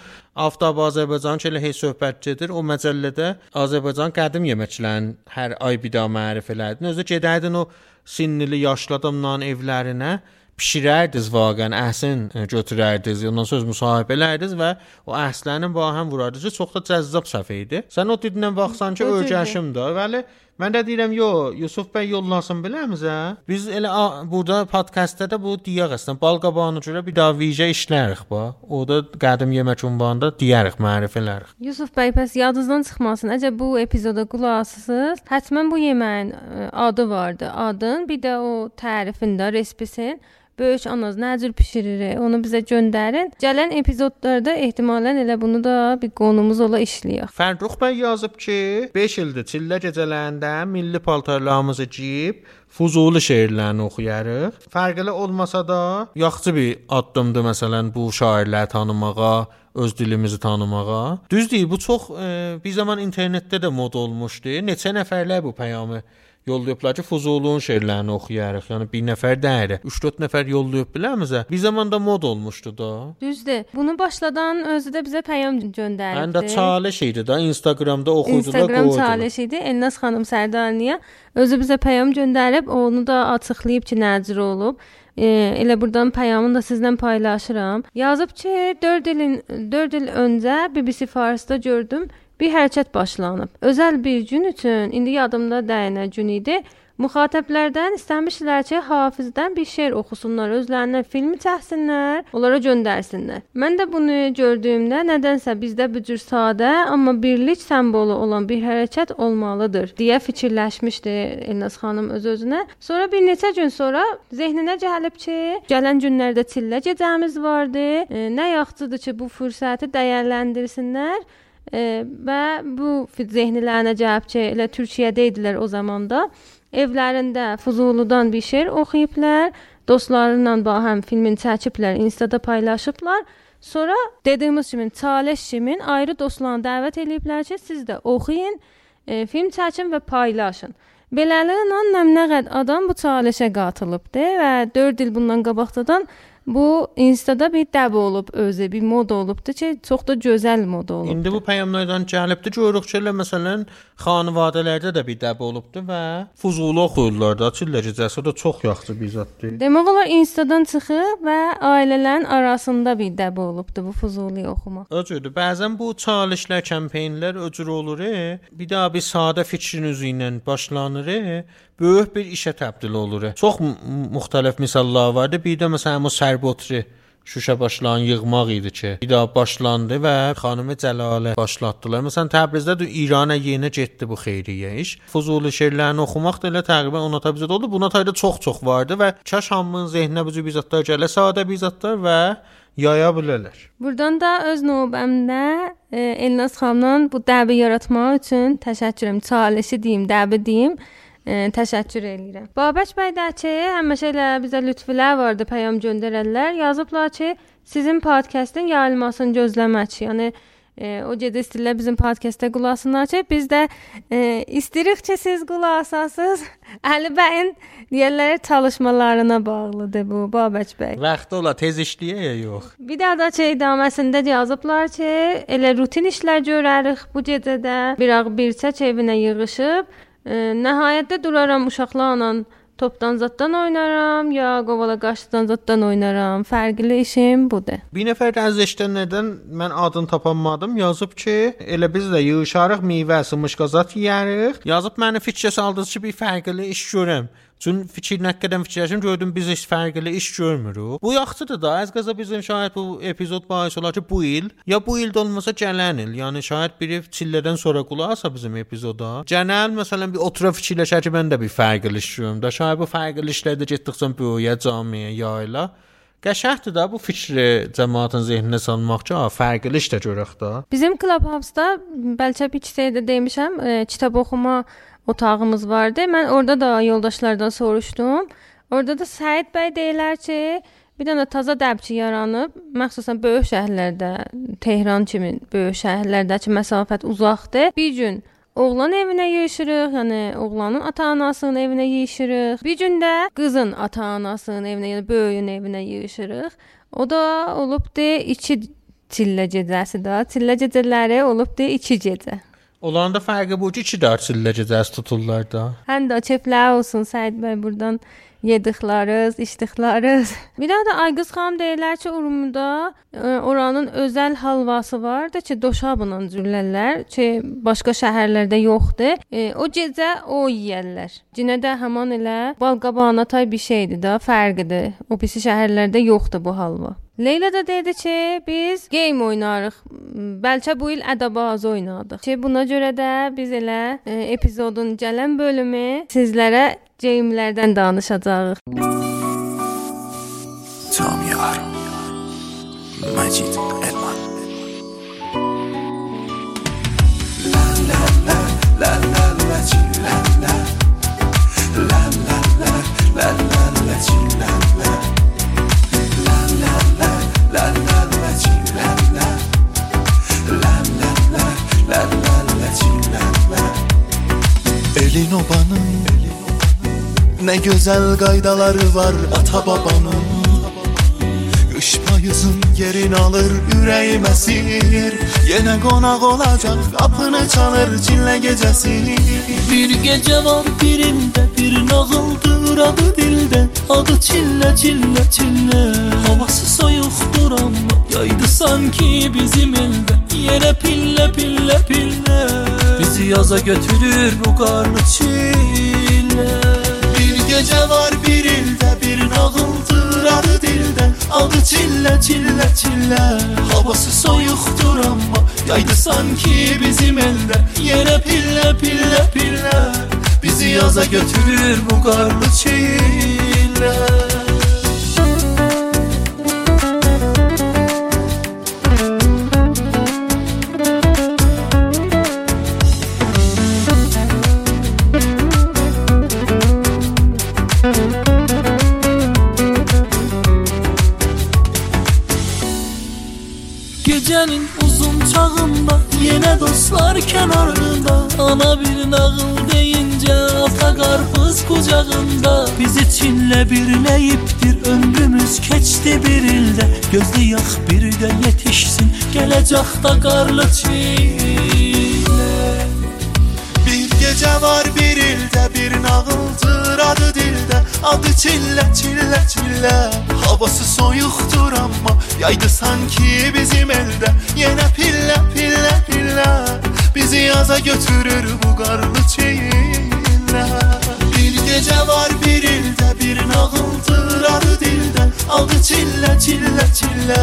Speaker 2: Aftab Azərbaycan ki elə hey söhbət gedir, o məcəllədə Azərbaycan qədim yeməklərin hər ay bir daha mərifə elədin. Özü gedərdin o sinli yaşlı adamların evlərinə bişirərdiniz vaqən əhsin e, götürərdiniz, ondan sonra müsahibə elərdiniz və o əhslərin ba həm vurardınız. Çox da cəzzab səfə idi. Sən o dindən baxsan ki, öyrəşim də. Bəli, mən də deyirəm, yo, Yusuf bəy yollasın biləmizə. Biz elə a, burada podkastda da bu deyək əslən bal qabağına görə bir daha vicə işlərik ba. O da qədim yemək ünvanında deyərik, mərifələrik.
Speaker 1: Yusuf bəy, bəs yadınızdan çıxmasın. Əgər bu epizoda qulaq asırsınız, həttəmən bu yeməyin ə, adı vardı. Adın, bir də o tərifində, respisin böyük anaz nə cür bişirir, onu bizə göndərin. Gələn epizodlarda ehtimalən elə bunu da bir qonumuz ola işləyək.
Speaker 2: Fərrux bəy yazıb ki, 5 ildir çillə gecələrində milli paltarlarımızı geyib Fuzuli şeirlərini oxuyarıq. Fərqli olmasa da yaxşı bir addımdır məsələn bu şairləri tanımağa, öz dilimizi tanımağa. Düzdür, bu çox e, bir zaman internetdə də mod olmuşdu. Neçə nəfərlər bu peyamı yollayıblar ki, Fuzulun şeirlərini oxuyarıq. Yəni bir nəfər deyil, 3-4 nəfər yollayıb biləmizə. Bir zamanda mod olmuşdu da.
Speaker 1: Düzdür. Bunu başladan özü də bizə peyam göndərdi.
Speaker 2: Həm də çalış idi da Instagramda oxuyucular
Speaker 1: Instagram
Speaker 2: qoydular.
Speaker 1: çağırış idi. Elnaz xanım Sərdaniyə özü bizə peyam göndərib, onu da açıqlayıb ki, nə cür olub. E, elə burdan peyamını da sizlə paylaşıram. Yazıb ki, 4 ilin 4 il öncə BBC Farsda gördüm bir hərəkət başlanıb. Özəl bir gün üçün, indi yadımda dəyənə gün idi. Müxatəblərdən istəmişlər ki, Hafizdən bir şeir oxusunlar, özlərinə filmi çəksinlər, onlara göndərsinlər. Mən də bunu gördüyümdə nədənsə bizdə bu cür sadə, amma birlik simvolu olan bir hərəkət olmalıdır deyə fikirləşmişdi Elnaz xanım öz özünə. Sonra bir neçə gün sonra zehninə gəlib ki, gələn günlərdə çillə gecəmiz vardı. E, nə yaxşıdır ki, bu fürsəti dəyərləndirsinlər. Və bu zehnilərinə gəlib ki, elə Türkiyədə idilər o zamanda. Evlərində Fuzuludan bir şeir oxuyublar, dostlarıyla bahəm filmin çəkiblər, Instada paylaşıblar. Sonra dediyimiz kimi Çaleş Şimin ayrı dostlarını dəvət eləyiblər ki, siz də oxuyun, e, film çəkin və paylaşın. Beləliklə nə qədər adam bu çaleşə qatılıbdı və 4 il bundan qabaqdan bu Instada bir dəb olub özü, bir mod olubdu ki, çox da gözəl mod olub.
Speaker 2: İndi bu peyamlardan gəlibdi görürük ki, elə məsələn xanvadələrdə də bir dəb olubdu və Fuzuli oxuyurlar da, çillə gecəsi da çox yaxşı bir zaddır.
Speaker 1: Demək olar Instadan çıxıb və ailələrin arasında bir dəb olubdu bu Fuzuli oxumaq.
Speaker 2: Öcüdür. Bəzən bu çalışlar, kampeynlər öcür olur. e. Bir daha bir sadə fikrin üzü ilə başlanır. e. Böyük bir işə təbdil olur. e. Çox müxtəlif misallar vardı. Bir də məsələn bu Sərbotri Şuşa başlayan yığmaq idi ki, bir daha başlandı və xanım Cəlalə başlatdılar. Məsələn Təbrizdə də İrana yenə getdi bu xeyriyyə iş. Fuzuli şeirlərini oxumaq da elə təqribən ona təbizdə oldu. Buna tayda çox-çox vardı və kaş hamının zehninə bu cür bir zətlər gələ, sadə bir zətlər və yaya bilərlər.
Speaker 1: Buradan da öz növbəmdə e, Elnaz xanımdan bu dəbi yaratmaq üçün təşəkkürüm, çalışı deyim, dəbi deyim. Təşəkkür eləyirəm. Babək bəy də ki, həmişə elə bizə lütfülər vardı, peyam göndərərlər. Yazıblar ki, sizin podkastın yayılmasını gözləmək. Yəni e, o gedə istəyirlər bizim podkastə qulaq asınlar ki, biz də e, istəyirik ki, siz qulaq asasınız. Əli bəyin deyirlər çalışmalarına bağlıdır bu Babək bəy.
Speaker 2: Vaxtı ola tez işləyə ya yox.
Speaker 1: Bir daha da şey idaməsində yazıblar ki, elə rutin işlər görərik bu gecədə. Bir ağ bir çək evinə yığışıb, e, nəhayətdə duraram uşaqlarla topdan zaddan oynaram ya qovala qaşdan zaddan oynaram. Fərqli işim budur.
Speaker 2: Bir nəfər əzəşdənlərdən mən adını tapamadım. Yazıb ki, elə biz də yığışarıq, meyvə, sımışqazat yeyərik. Yazıb məni fikrə saldınız ki, bir fərqli iş görəm. Çün fikir nə qədər fikirləşim gördüm biz heç fərqli iş görmürük. Bu yaxşıdır da, az qaza bizim şayət bu epizod bahis olar ki, bu il ya bu ildə olmasa gələn il, yəni şayət biri çillədən sonra qulaq asa bizim epizoda. Gələn məsələn bir otura fikirləşər ki, mən də bir fərqli iş görürəm. Da şayət bu fərqli işlərdə getdikcə böyüyə, camiyə, yayla Qəşəngdir də bu fikri cəmaatın zehninə salmaq ki, fərqli iş də görək də.
Speaker 1: Bizim Clubhouse-da bəlkə bir kisədə demişəm, e, kitab oxuma otağımız vardı. Mən orada da yoldaşlardan soruşdum. Orada da Səid bəy deyirlər ki, bir dənə təzə dəbçi yaranıb, məxsusən böyük şəhərlərdə, Tehran kimi böyük şəhərlərdəki məsafət uzaqdır. Bir gün Oğlan evinə yığışırıq, yəni oğlanın ata-anasının evinə yığışırıq. Bir gün də qızın ata-anasının evinə, yəni böyüyün evinə yığışırıq. O da olubdu 2 çillə gecəsi də. Çillə gecələri olubdu 2 gecə.
Speaker 2: Olanda fərqi bu ki, 2 dərs illə gecəsi tuturlar da.
Speaker 1: Həm də çeflər olsun Səid bəy buradan yedikləriniz, içdikləriniz. Bir da Aygız xanım deyirlər ki, Urumda e, oranın özəl halvası vardı ki, doşabla cürlərlər ki, başqa şəhərlərdə yoxdur. E, o gecə o yeyərlər. Cinə də həmin elə balqabağına tay bir şeydir də, fərqidir. O pisi şəhərlərdə yoxdur bu halva. Leyla da dedi ki, biz game oynarıq. Bəlkə bu il ədəbaz oynadıq. Ki buna görə də biz elə e, epizodun gələn bölümü sizlərə game-lərdən danışacağıq.
Speaker 3: Camiyar Macid Elman La la la la la la la la la la la la la la Elin obanın Ne güzel qaydaları var ata babanın. Qış payızın yerini alır ürəyim əsir Yenə qonaq olacaq qapını çalır cinlə gecəsi
Speaker 4: Bir gece var birinde bir nağıldır adı dilde. Adı çille çille çille Havası soyuktur ama yaydı sanki bizim elde Yere pille pille pille Bizi yaza götürür bu karlı çile
Speaker 3: Bir gecə var bir ildə bir nağıldır adı dildə Adı çillə çillə çillə Havası soyuqdur amma Yaydı sanki bizim əldə Yenə pillə pillə pillə Bizi yaza götürür bu qarlı çillə
Speaker 4: Gecenin uzun çağında Yine dostlar kenarında. Ana bir nağıl deyince Ata karpuz kucağında. Bizi Çinle birleyiptir Ömrümüz keçti bir ilde. Gözlü yak bir de yetişsin Gelecek da karlı çile.
Speaker 3: Bir gecə var bir ildə bir nağıldır adı Adı çillə çillə çillə Havası soyuqdur amma Yaydı sanki bizim əldə Yenə pillə pillə pillə Bizi yaza götürür bu qarlı çillə Bir gecə var bir ildə bir nağıldır adı dildə Adı çillə çillə çillə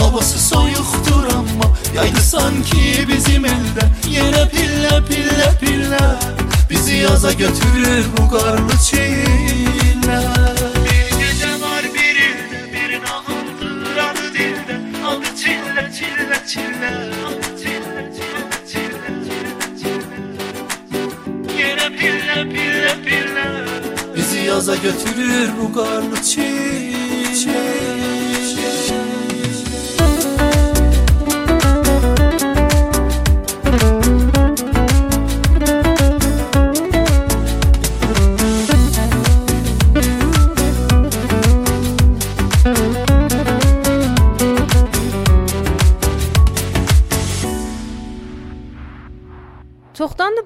Speaker 3: Havası soyuqdur amma Yaydı sanki bizim əldə Yenə pillə pillə pillə Bizi yaza götürür bu qarlı çillə Bir gecə var bir ildə bir nağıldır adı dildə Adı çillə çillə çillə Adı çillə çillə çillə çillə çillə Yenə pillə pillə pillə
Speaker 4: Bizi yaza götürür bu karlı çile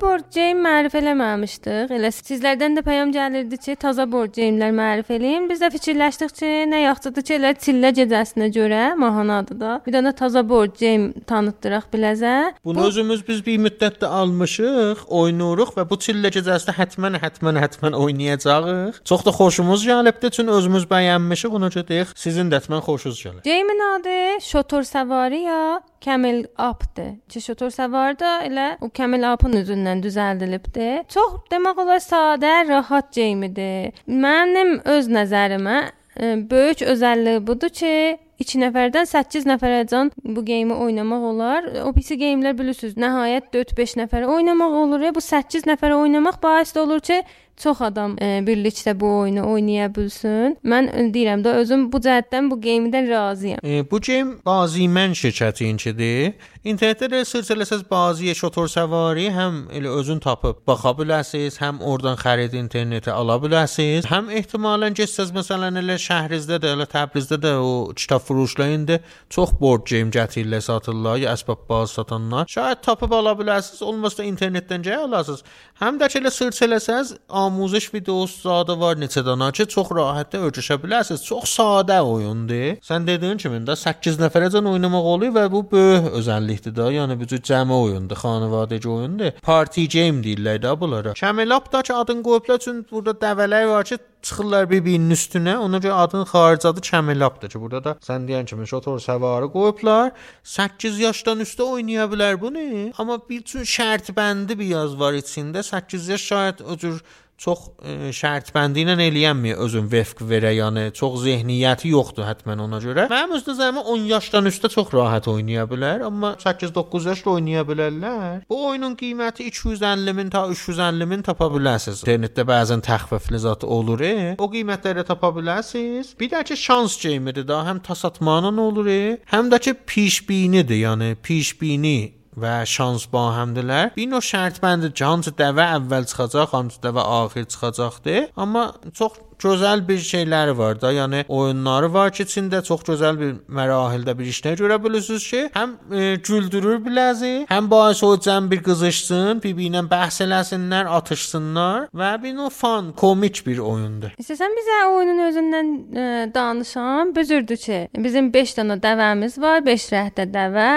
Speaker 1: Game mərifə eləməmişdik. Elə sizlərdən də peyam gəlirdi ki, taza board gamelər mərifə eləyin. Biz də fikirləşdik ki, nə yaxşıdır ki, elə çillə gecəsinə görə mahnı adı da. Bir dənə board game tanıtdıraq biləcə.
Speaker 2: Bunu özümüz biz bir müddətdə almışıq, oynayırıq və bu çillə gecəsində həttəmən həttəmən həttəmən oynayacağıq. Çox da xoşumuz gəlibdi, çünki özümüz bəyənmişik, ona görə deyək, sizin də həttəmən xoşunuz gəlir.
Speaker 1: Gamein adı Şotor Savari ya Camel Up-dır. Ki şotor da elə o Camel Up-ın üzündən düzəldilibdi. Çox demək olar sadə, rahat game-idir. Mənim öz nəzərimə e, böyük özəlliyi budur ki, 2 nəfərdən 8 nəfərəcən bu geyimi oynamaq olar. O PC geyimlər bilirsiniz, nəhayət 4-5 nəfər oynamaq olur. Ya bu 8 nəfər oynamaq bais də olur ki, çox adam e, birlikdə bu oyunu oynaya bilsin. Mən deyirəm də özüm bu cəhətdən bu geyimdən razıyam.
Speaker 2: E, bu game Bazimən şirkətinkidir. İnternetdə də search eləsəz baziyə şotor səvari həm elə özün tapıb baxa biləsiniz, həm oradan xərid internetə ala biləsiniz. Həm ehtimalən getsəz məsələn elə şəhrinizdə də, elə Təbrizdə də o kitab furuşlarında çox board game gətirirlər satırlar, ya əsbab bazı satanlar. Şayad tapıb ala biləsiniz, olmasa internetdən gəl alasınız. Həm də ki elə search eləsəz amuzəş videosu zadı var neçə dənə ki, çox rahatda öyrəşə bilərsiniz. Çox sadə oyundur. Sən dediyin kimi də 8 nəfərəcən oynamaq olur və bu böyük özəllikdir də. Yəni bu cür cəmi oyundur, xanavadəci oyundur. Party game deyirlər də bunlara. Kəməlab da ki adın qoyublar çünki burada dəvələr var ki, çıxırlar bir-birinin üstünə. Ona görə adın xarici adı Kəmilabdır ki, burada da sən deyən kimi şotor səvarı qoyublar. 8 yaşdan üstə oynaya bilər bunu. Amma bir üçün şərt bəndi bir yaz var içində. 8 yaş şayad o cür çox ə, şərt bəndi ilə eləyənmi özün vefq verə, yəni çox zehniyyəti yoxdur həttən ona görə. Mənim öz nəzərimə 10 yaşdan üstə çox rahat oynaya bilər, amma 8-9 yaşda oynaya bilərlər. Bu oyunun qiyməti 250 min ta 350 min tapa bilərsiniz. İnternetdə bəzən təxfifli zat olur. E? O qiymətlərə tapa bilərsiniz. Bir də ki şans geymidir da, həm tasatmanın olur, e? həm də ki pişbinidir, yəni pişbini və şans ba həmdilər. Bir növ şərt bəndi hansı dəvə əvvəl çıxacaq, hansı dəvə axir çıxacaqdır. Amma çox gözəl bir şeyləri var da, yəni oyunları var ki, içində çox gözəl bir mərahildə bir işlər görə bilirsiniz ki, həm e, güldürür biləzi, həm baş o cəm bir qızışsın, bir-birinə bəhs eləsinlər, atışsınlar və bir növ fan, komik bir oyundur.
Speaker 1: İstəsən bizə oyunun özündən ə, danışam. Büzürdü ki, bizim 5 dənə dəvəmiz var, 5 rəhdə dəvə,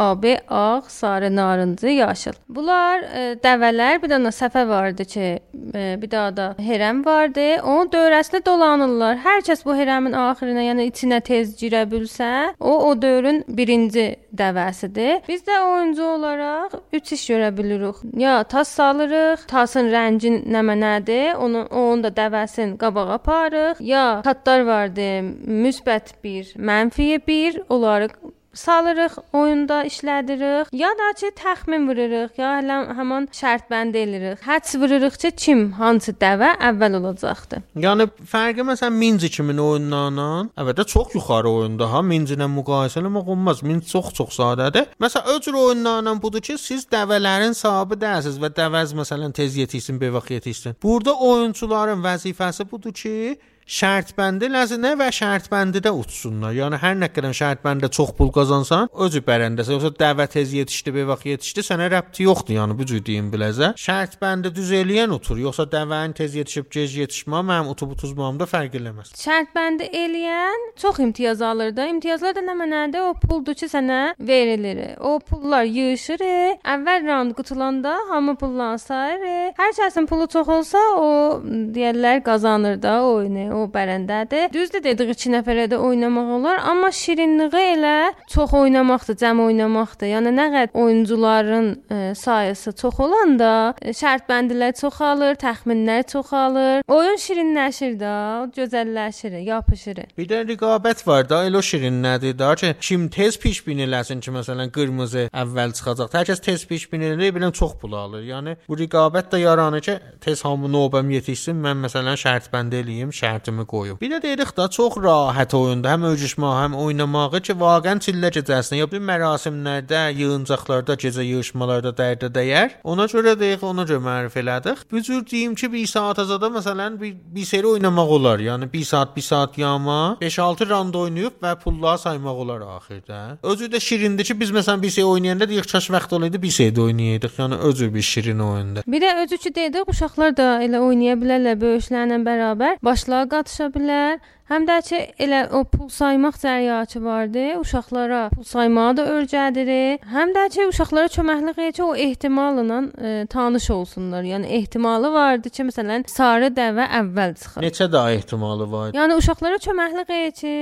Speaker 1: abi, ağ, sarı, narıncı, yaşıl. Bunlar e, dəvələr, bir dənə səfə vardı ki, e, bir daha da hərəm vardı. Onun dövrəsində dolanırlar. Hər kəs bu hərəmin axirinə, yəni içinə tez girə bilsə, o o dövrün birinci dəvəsidir. Biz də oyuncu olaraq 3 iş görə bilirik. Ya tas salırıq, tasın rəngi nəmənədir, onu onun da dəvəsini qabağa aparırıq. Ya xətlər vardı, müsbət 1, mənfi 1, onları salırıq, oyunda işlədirik, ya da ki təxmin vururuq, ya hələ həmin şərt bənd edirik. Həds vururuq ki, kim hansı dəvə əvvəl olacaqdı.
Speaker 2: Yəni fərqi məsələn Minci kimi oyunlarla, əlbəttə çox yuxarı oyunda ha, Minci ilə müqayisə eləmək olmaz. Minci çox-çox sadədir. Məsələn, o cür oyunlarla budur ki, siz dəvələrin sahibi deyilsiniz və dəvəz məsələn tez yetişsin, bevaq yetişsin. Burada oyunçuların vəzifəsi budur ki, şərt bəndi ləzinə və şərt bəndidə uçsunlar. Yəni hər nə qədər şərt bəndə çox pul qazansan, özü bərəndəsə, yoxsa dəvət tez yetişdi, bir vaxt yetişdi, sənə rəbti yoxdur. Yəni bu cür deyim biləzə. Şərt bəndi düz eləyən otur, yoxsa dəvənin tez yetişib gec yetişmə mənim utub utuzmamda fərq eləməz.
Speaker 1: Şərt bəndi eləyən çox imtiyaz alır da. İmtiyazlar da nə mənədir? O puldur ki, sənə verilir. O pullar yığışır. Əvvəl round qutulanda hamı pullan sayır. Hər kəsin pulu çox olsa, o deyirlər qazanır da oyunu. O o bərəndədir. Düzdür dedik 2 nəfərə də oynamaq olar, amma şirinliyi elə çox oynamaqdır, cəm oynamaqdır. Yəni nə qədər oyuncuların ə, e, sayısı çox olanda e, şərt bəndilər çoxalır, təxminlər çoxalır. Oyun şirinləşir də, gözəlləşir, yapışır.
Speaker 2: Bir də rəqabət var da, elə şirin nədir da ki, kim tez piş bin eləsin ki, məsələn qırmızı əvvəl çıxacaq. Hər kəs tez piş bin eləyir, bilən çox pul alır. Yəni bu rəqabət də yaranır ki, tez hamı növbəm yetişsin, mən məsələn şərt bənd eləyim, şərt kimi qoyub. Bir də deyirik da çox rahat oyunda həm öcüşmə, həm oynamağı ki, vaqəən çillə gecəsinə ya bir mərasimlərdə, yığıncaqlarda, gecə yığışmalarda dərdə dəyər. Ona görə deyirik, ona görə mərif elədik. Bu cür deyim ki, 1 saat azada məsələn bir, bir seri oynamaq olar. Yəni 1 saat, 1 saat yama, 5-6 rand oynayıb və pulları saymaq olar axirdə. Özü də şirindir ki, biz məsələn bir şey oynayanda deyirik, kaş vaxt olaydı bir şey də oynayaydıq. Yəni özü bir şirin oyundur.
Speaker 1: Bir də özü ki dedik, uşaqlar da elə oynaya bilərlər böyüklərlə bərabər. Başlığa qatışa bilər. Həm də ki, elə o pul saymaq cəryaçı vardı. Uşaqlara pul saymağı da öyrədirik. Həm də ki, uşaqlara köməklik ki, o ehtimalla e, tanış olsunlar. Yəni ehtimalı vardı ki, məsələn, sarı dəvə əvvəl çıxır.
Speaker 2: Neçə daha ehtimalı var?
Speaker 1: Yəni uşaqlara köməklik ki,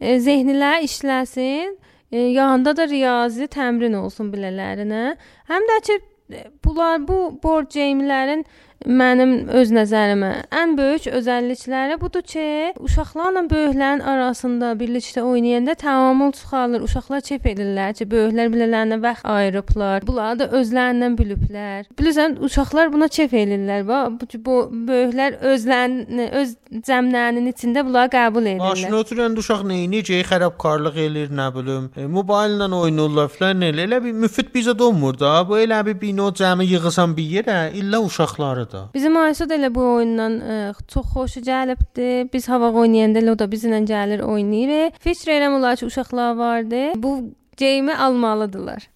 Speaker 1: e, zehnilər işləsin. E, yanında da riyazi təmrin olsun bilələrinə. Həm də ki, bunlar bu board game'lərin mənim öz nəzərimə ən böyük özəllikləri budur ki, uşaqlarla böyüklərin arasında birlikdə oynayanda təamül çıxarılır. Uşaqlar çep edirlər ki, böyüklər bilələrinə vaxt ayırıblar. Bunlar da özlərindən biliblər. Bilirsən, uşaqlar buna çep edirlər. Bu, bu böyüklər özlərini, öz cəmlərinin içində bunları qəbul edirlər.
Speaker 2: Maşına oturan uşaq nə edir? Xərabkarlıq eləyir, nə bilim. E, mobillə oynayırlar falan elə. Elə bir müfid bizə donmur da. Bu elə bir bino cəmi yığısan bir yerə, illə uşaqları da.
Speaker 1: Bizim Aysud elə bu oyundan ə, e, çox xoşu gəlibdi. Biz hava oynayanda elə o da bizlə gəlir oynayır. Fikr olar ki, uşaqlar vardı. Bu geyimi almalıdılar.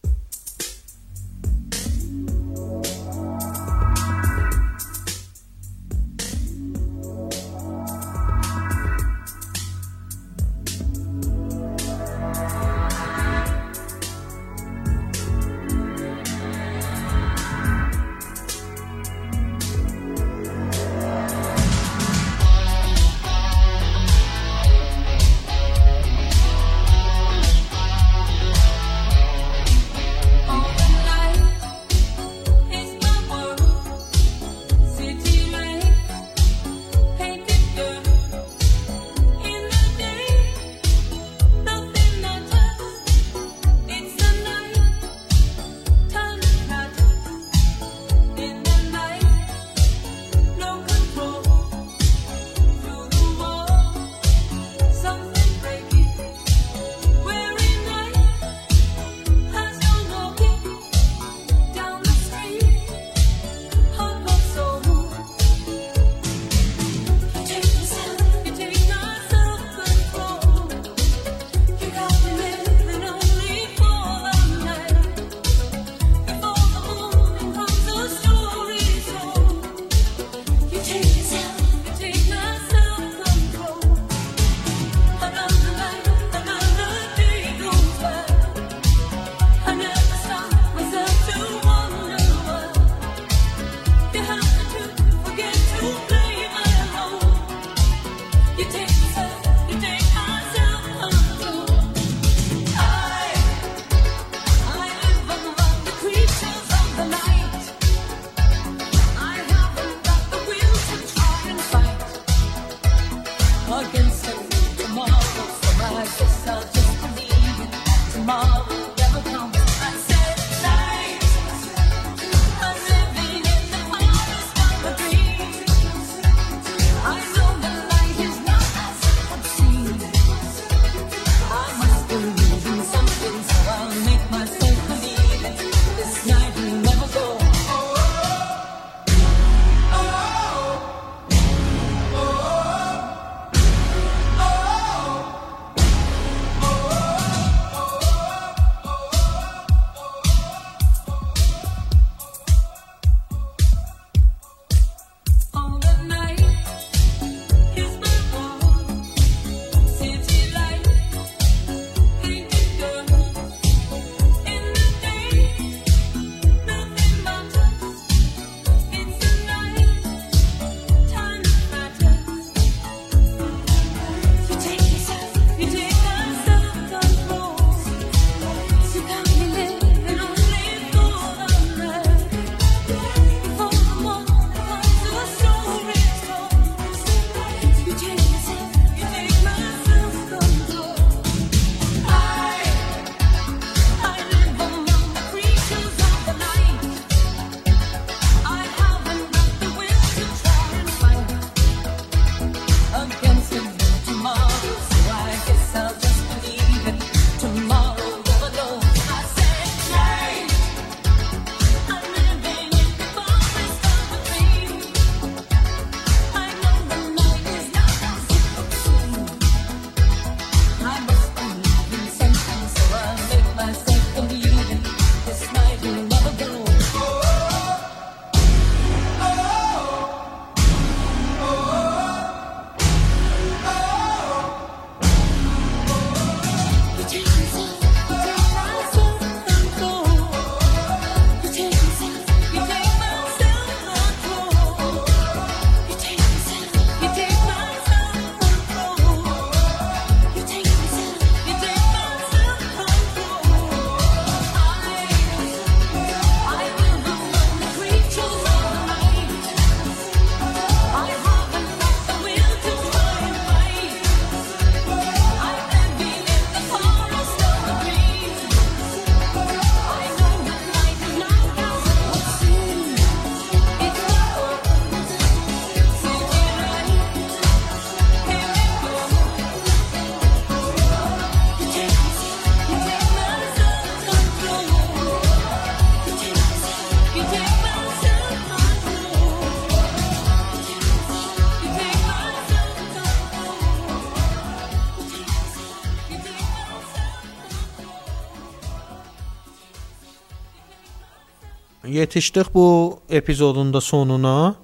Speaker 2: Yetişdik bu epizodun da sonuna.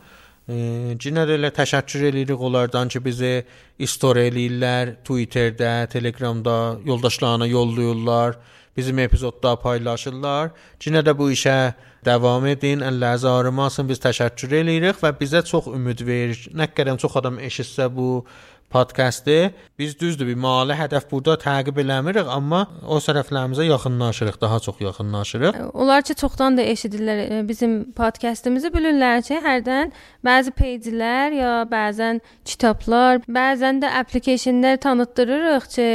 Speaker 2: Cinə də elə təşəkkür edirik onlardan ki, bizi story eləyirlər, Twitterdə, Telegramda yoldaşlarına yollayırlar, bizim epizodda paylaşırlar. Cinə də bu işə davam edin, əlləriniz ağrımasın. Biz təşəkkür edirik və bizə çox ümid verir. Nə qədər çox adam eşitsə bu podkastı biz düzdür bir mali hədəf burada təqib eləmirik, amma o tərəflərimizə yaxınlaşırıq, daha çox yaxınlaşırıq.
Speaker 1: Onlar ki çoxdan da eşidirlər e, bizim podkastımızı bilirlər ki, hərdən bəzi peyclər ya bəzən kitablar, bəzən də applicationlar tanıtdırırıq ki,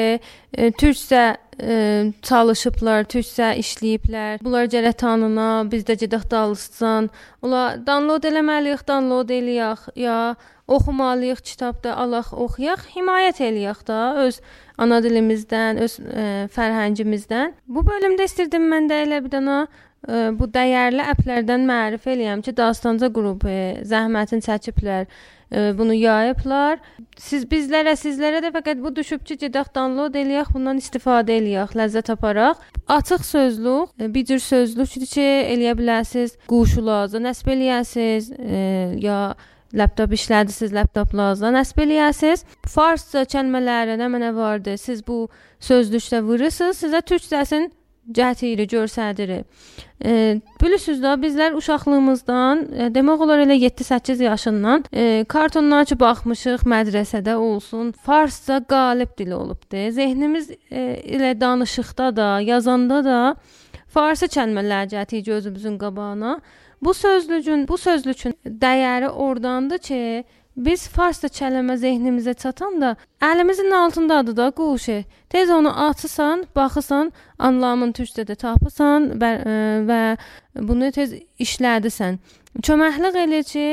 Speaker 1: e, türkcə ə, çalışıblar, türkcə işləyiblər. Bunlar gərək tanına, biz də gedək dalıstan. Ola download eləməliyik, download eləyək ya oxumalıyıq, kitabda alaq, oxuyaq, himayət eləyək də öz ana dilimizdən, öz ə, fərhəngimizdən. Bu bölümdə istirdim mən də elə bir dənə ə, bu dəyərli əplərdən mərif eləyəm ki, Dastanca qrupu zəhmətin çəkiblər, bunu yayıblar. Siz bizlərə, sizlərə də fəqət bu düşüb ki, gedək download eləyək, bundan istifadə eləyək, ləzzət aparaq. Açıq sözlük, bir cür sözlükdür ki, eləyə bilərsiniz, quşulaza nəsb eləyəsiniz, ə, ya laptop işlədirsiniz, laptoplarınızdan nəsb eləyəsiniz. Farsca kəlmələri nə mənə vardı. Siz bu sözlükdə vurursunuz, sizə türkcəsini cəhətiri göstərir. E, bilirsiniz də bizlər uşaqlığımızdan, e, demək olar elə 7-8 yaşından e, kartonlara ki baxmışıq mədrəsədə olsun, farsca qalib dili olubdu. Zehnimiz e, ilə danışıqda da, yazanda da farsı kəlmələr gətirir gözümüzün qabağına. Bu sözlüyün, bu sözlükün dəyəri ordandır ki, biz farsça kəlmə zehnimizə çatanda əlimizin altındadır da quşu. Tez onu açırsan, baxırsan, anlamını türkçədə tapırsan və, ə, və bunu tez işlədirsən. Köməklik eləyir ki,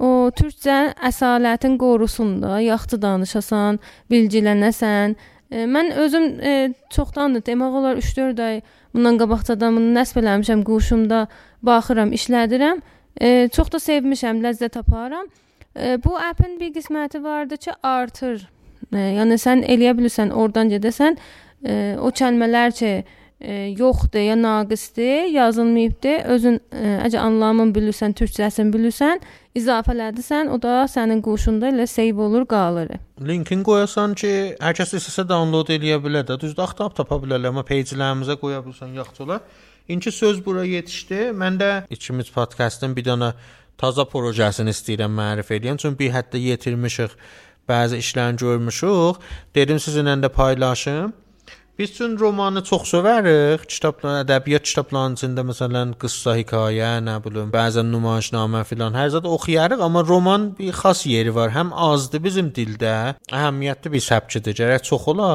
Speaker 1: o türkcə əsalətin qorusunda yaxşı danışasan, bilgilənəsən. E, mən özüm e, çoxdandır, demək olar 3-4 ay bundan qabaqcadan bunu nəsb eləmişəm, quşumda baxıram, işlədirəm. E, çox da sevmişəm, ləzzət aparıram. E, bu appin bir qisməti vardı ki, artır. E, yəni sən eləyə bilirsən, oradan gedəsən, e, o kəlmələr ki, e, yoxdur ya naqisdir, yazılmayıbdır. Özün e, əgər anlamını bilirsən, türkçəsini bilirsən, izafələdirsən, o da sənin quşunda elə save olur, qalır.
Speaker 2: Linkin qoyasan ki, hər kəs istəsə download eləyə bilər də. Düzdür, axtarıb tapa bilərlər, amma page-lərimizə qoya bilsən yaxşı olar. İnki söz bura yetişdi. Mən də ikimiz podkastın bir dənə taza projesini istəyirəm mərif edeyim. Çünki bir həddə yetirmişik, bəzi işlərini görmüşük. Dedim sizinlə də paylaşım. Biz üçün romanı çox sevərik. Kitablar, ədəbiyyat kitablarının içində məsələn qıssa, hekayə, nə bilim, bəzən nümayişnamə filan hər zət oxuyarıq, amma roman bir xas yeri var. Həm azdır bizim dildə, əhəmiyyətli bir səbkidir. Gərək çox ola,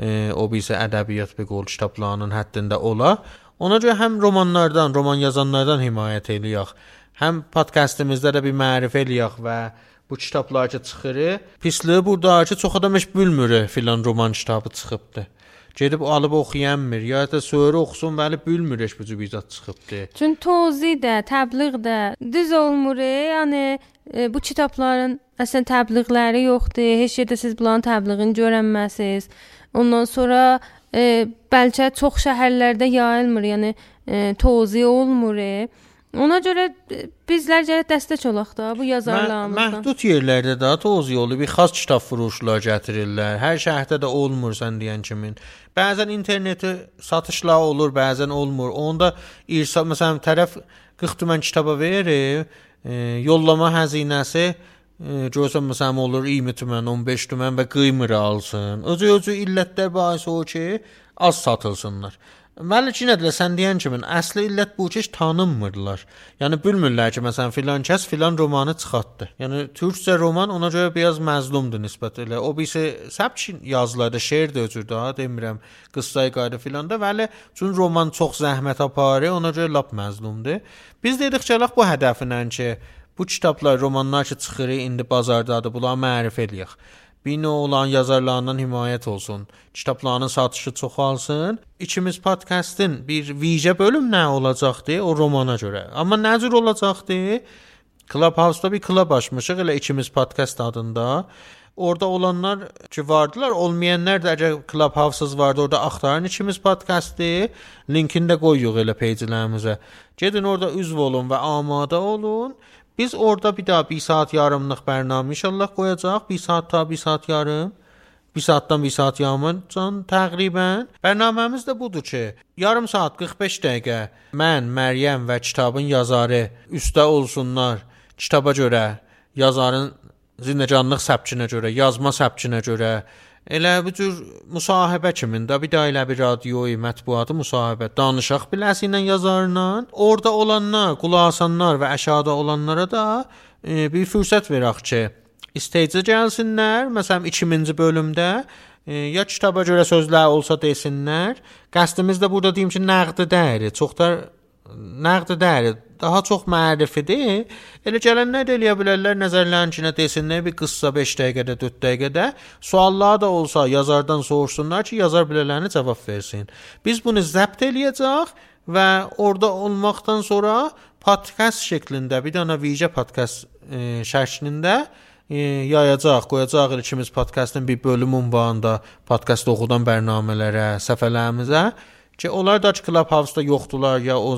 Speaker 2: e, o bizə ədəbiyyat bir qol kitablarının həddində ola. Ona görə həm romanlardan, roman yazanlardan himayət eləyək. Həm podkastımızda da bir mərifə eləyək və bu kitablar ki çıxır. Pisliyi burada ki, çox adam heç bilmir filan roman kitabı çıxıbdı. Gedib alıb oxuyanmır, ya da sonra oxusun, bəli bilmir heç bu cür bizat çıxıbdı.
Speaker 1: Çün tozih də, təbliğ də düz olmur. Yəni e, bu kitabların əslən təbliğləri yoxdur. Heç yerdə siz bunların təbliğini görənməsiz. Ondan sonra e, bəlkə çox şəhərlərdə yayılmır, yəni e, tozih olmur. E. Ona görə e, bizlər gərək dəstək olaq da bu yazarlarımızdan.
Speaker 2: Məhdud yerlərdə də toz yolu bir xas kitab furuşlar gətirirlər. Hər şəhərdə də olmur sən deyən kimi. Bəzən interneti satışlar olur, bəzən olmur. Onda irsa məsələn tərəf 40 tümən kitaba verir, e, yollama xəzinəsi e, görsən məsələn olur 20 tümən, 15 tümən və qıymır alsın. Özü-özü illətlər bahis o ki, az satılsınlar. Bəli, ki nədir? Sən deyən kimi əsli illət bu ki, tanınmırlar. Yəni bilmirlər ki, məsələn filan kəs filan romanı çıxartdı. Yəni türkcə roman ona görə biraz məzlumdur nisbət elə. O birisi səbk yazılarda şeir də özür də, demirəm, qıssayı qayda filan da, bəli, çün roman çox zəhmət aparır, ona görə lap məzlumdur. Biz dedik ki, bu hədəfinlə ki, bu kitablar, romanlar ki çıxır, indi bazardadır, bunları mərifə eləyək bina olan yazarlarından himayət olsun. Kitablarının satışı çoxalsın. İkimiz podkastın bir vicə bölüm nə olacaqdı o romana görə. Amma nə cür olacaqdı? Clubhouse-da bir klub açmışıq elə ikimiz podkast adında. Orada olanlar ki vardılar, olmayanlar da əgər Clubhouse-sız vardı, orada axtarın ikimiz podkastı. Linkini də qoyuruq elə page-lərimizə. Gedin orada üzv olun və amada olun. Biz orada bir daha bir saat yarımlıq bərnamə inşallah qoyacaq. Bir saat ta bir saat yarım. Bir saatdan bir saat yarımcan təqribən. Bərnaməmiz də budur ki, yarım saat 45 dəqiqə mən, Məryəm və kitabın yazarı üstə olsunlar. Kitaba görə, yazarın zinəcanlıq səbkinə görə, yazma səbkinə görə, Elə bu cür müsahibə kimində bir də elə bir radioyu, mətbuatı müsahibə danışaq biləsinlə yazarla, orada olanlar, qulaq asanlar və aşağıda olanlara da e, bir fürsət verək ki, istəyicə gəlsinlər. Məsələn 2000-ci bölümdə e, ya kitaba görə sözlər olsa desinlər. Qəsdimiz də burada deyim ki, nəqd dəyəri, çox da nəqd dəyəri daha çox mərifidir. Elə gələnlər də eləyə bilərlər nəzərləncinə desinlər bir qıssa 5 dəqiqədə, 4 dəqiqədə suallar da olsa yazardan soruşsunlar ki, yazar bilələrini cavab versin. Biz bunu zəbt eləyəcək və orada olmaqdan sonra podkast şəklində bir dənə vicə podkast e, şəklində e, yayacaq, qoyacaq ikimiz podkastın bir bölüm ünvanında podkast oxudan bərnamələrə, səfərlərimizə ki, onlar da Clubhouse-da yoxdular ya o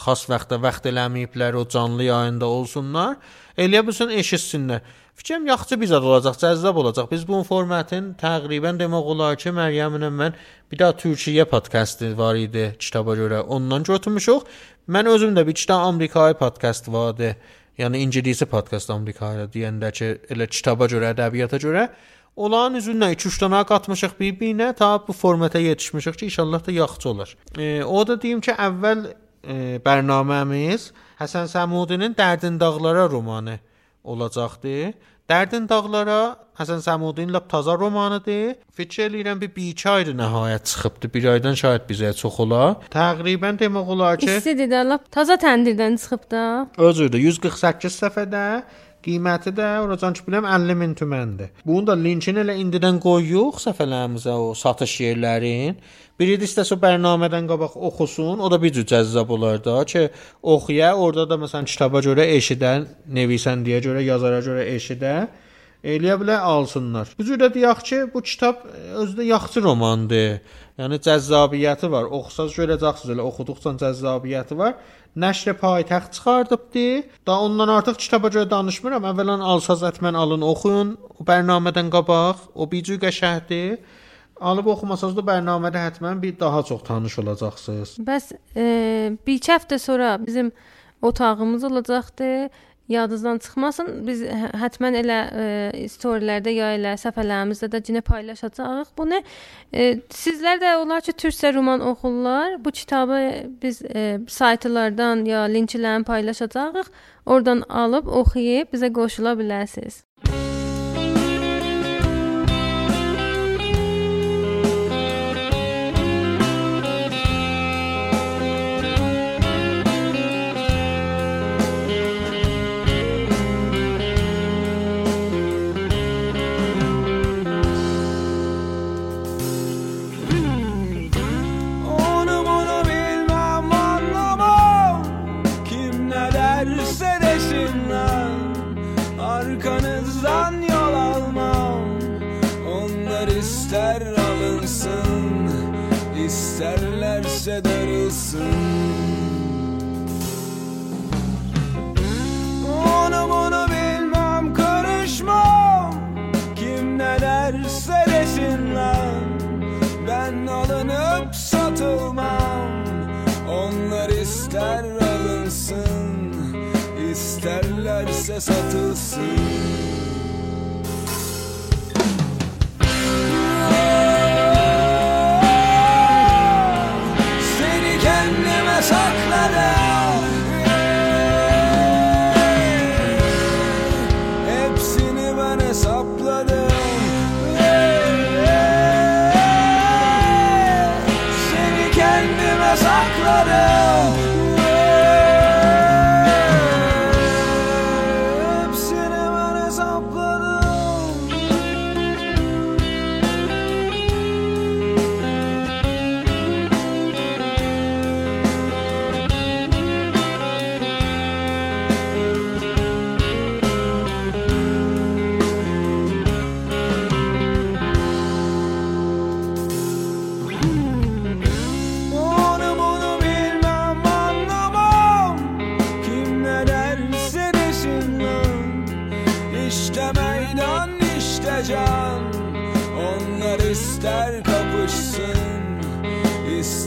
Speaker 2: xas vaxtda vaxt eləməyiblər, o canlı yayında olsunlar. Eləyə bilsin eşitsinlər. Fikrim yaxşı bizə olacaq, cəzzab olacaq. Biz bu formatın təqribən demək olar ki, Məryəmlə mən bir daha Türkiyə podkastı var idi kitaba görə. Ondan götürmüşük. Mən özüm də bir kitab Amerikayı podkast vardı. Yəni ingilis podkast Amerikaya deyəndə ki, elə kitaba görə, ədəbiyyata görə Onların üzündən 2-3 dənə qatmışıq bir-birinə ta bu formata yetişmişik ki, inşallah da yaxşı olar. E, o da deyim ki, əvvəl bərnaməmiz Həsən Səmudinin Dərdin dağlara romanı olacaqdı. Dərdin dağlara Həsən Səmudin lap taza romanıdır. Fikir eləyirəm bir 2 aydır nəhayət çıxıbdı. Bir aydan şaید bizə çox olar. Təqribən demək olar ki,
Speaker 5: İstidir də lap taza təndirdən çıxıb da.
Speaker 2: özüdür 148 səhifədə Qiyməti də oracan ki biləm 50 min tüməndir. Bunu da linkini elə indidən qoyuq səfələrimizə o satış yerlərin. Biri də istəsə bərnamədən qabaq oxusun, o da bir cür cəzzab olar da ki, oxuya, orada da məsələn kitaba görə eşidən, nevisəndiyə görə, yazara görə eşidə eləyə bilər alsınlar. Bu cür də deyək ki, bu kitab özdə yaxşı romandır. Yəni cəzzabiyyəti var. Oxusaz görəcəksiniz elə oxuduqca cəzzabiyyəti var. Nəşr paytaxt çıxardıbdı. Da ondan artıq kitaba görə danışmıram. Əvvələn alsaz ətmən alın, oxuyun. O bərnamədən qabaq o bir cür qəşəhdir. Alıb oxumasanız da bərnamədə həttəmən bir daha çox tanış olacaqsınız.
Speaker 5: Bəs e, bir iki həftə sonra bizim otağımız olacaqdı. Yadınızdan çıxmasın. Biz hə- həttəmən elə e, storylərdə ya elə səhifələrimizdə də cinə paylaşacağıq. Bunu e, sizlər də olar ki, türkcə roman oxurlar. Bu kitabı biz e, saytlardan ya linklərini paylaşacağıq. Oradan alıb oxuyub bizə qoşula bilərsiniz.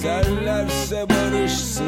Speaker 6: İsterlerse barışsın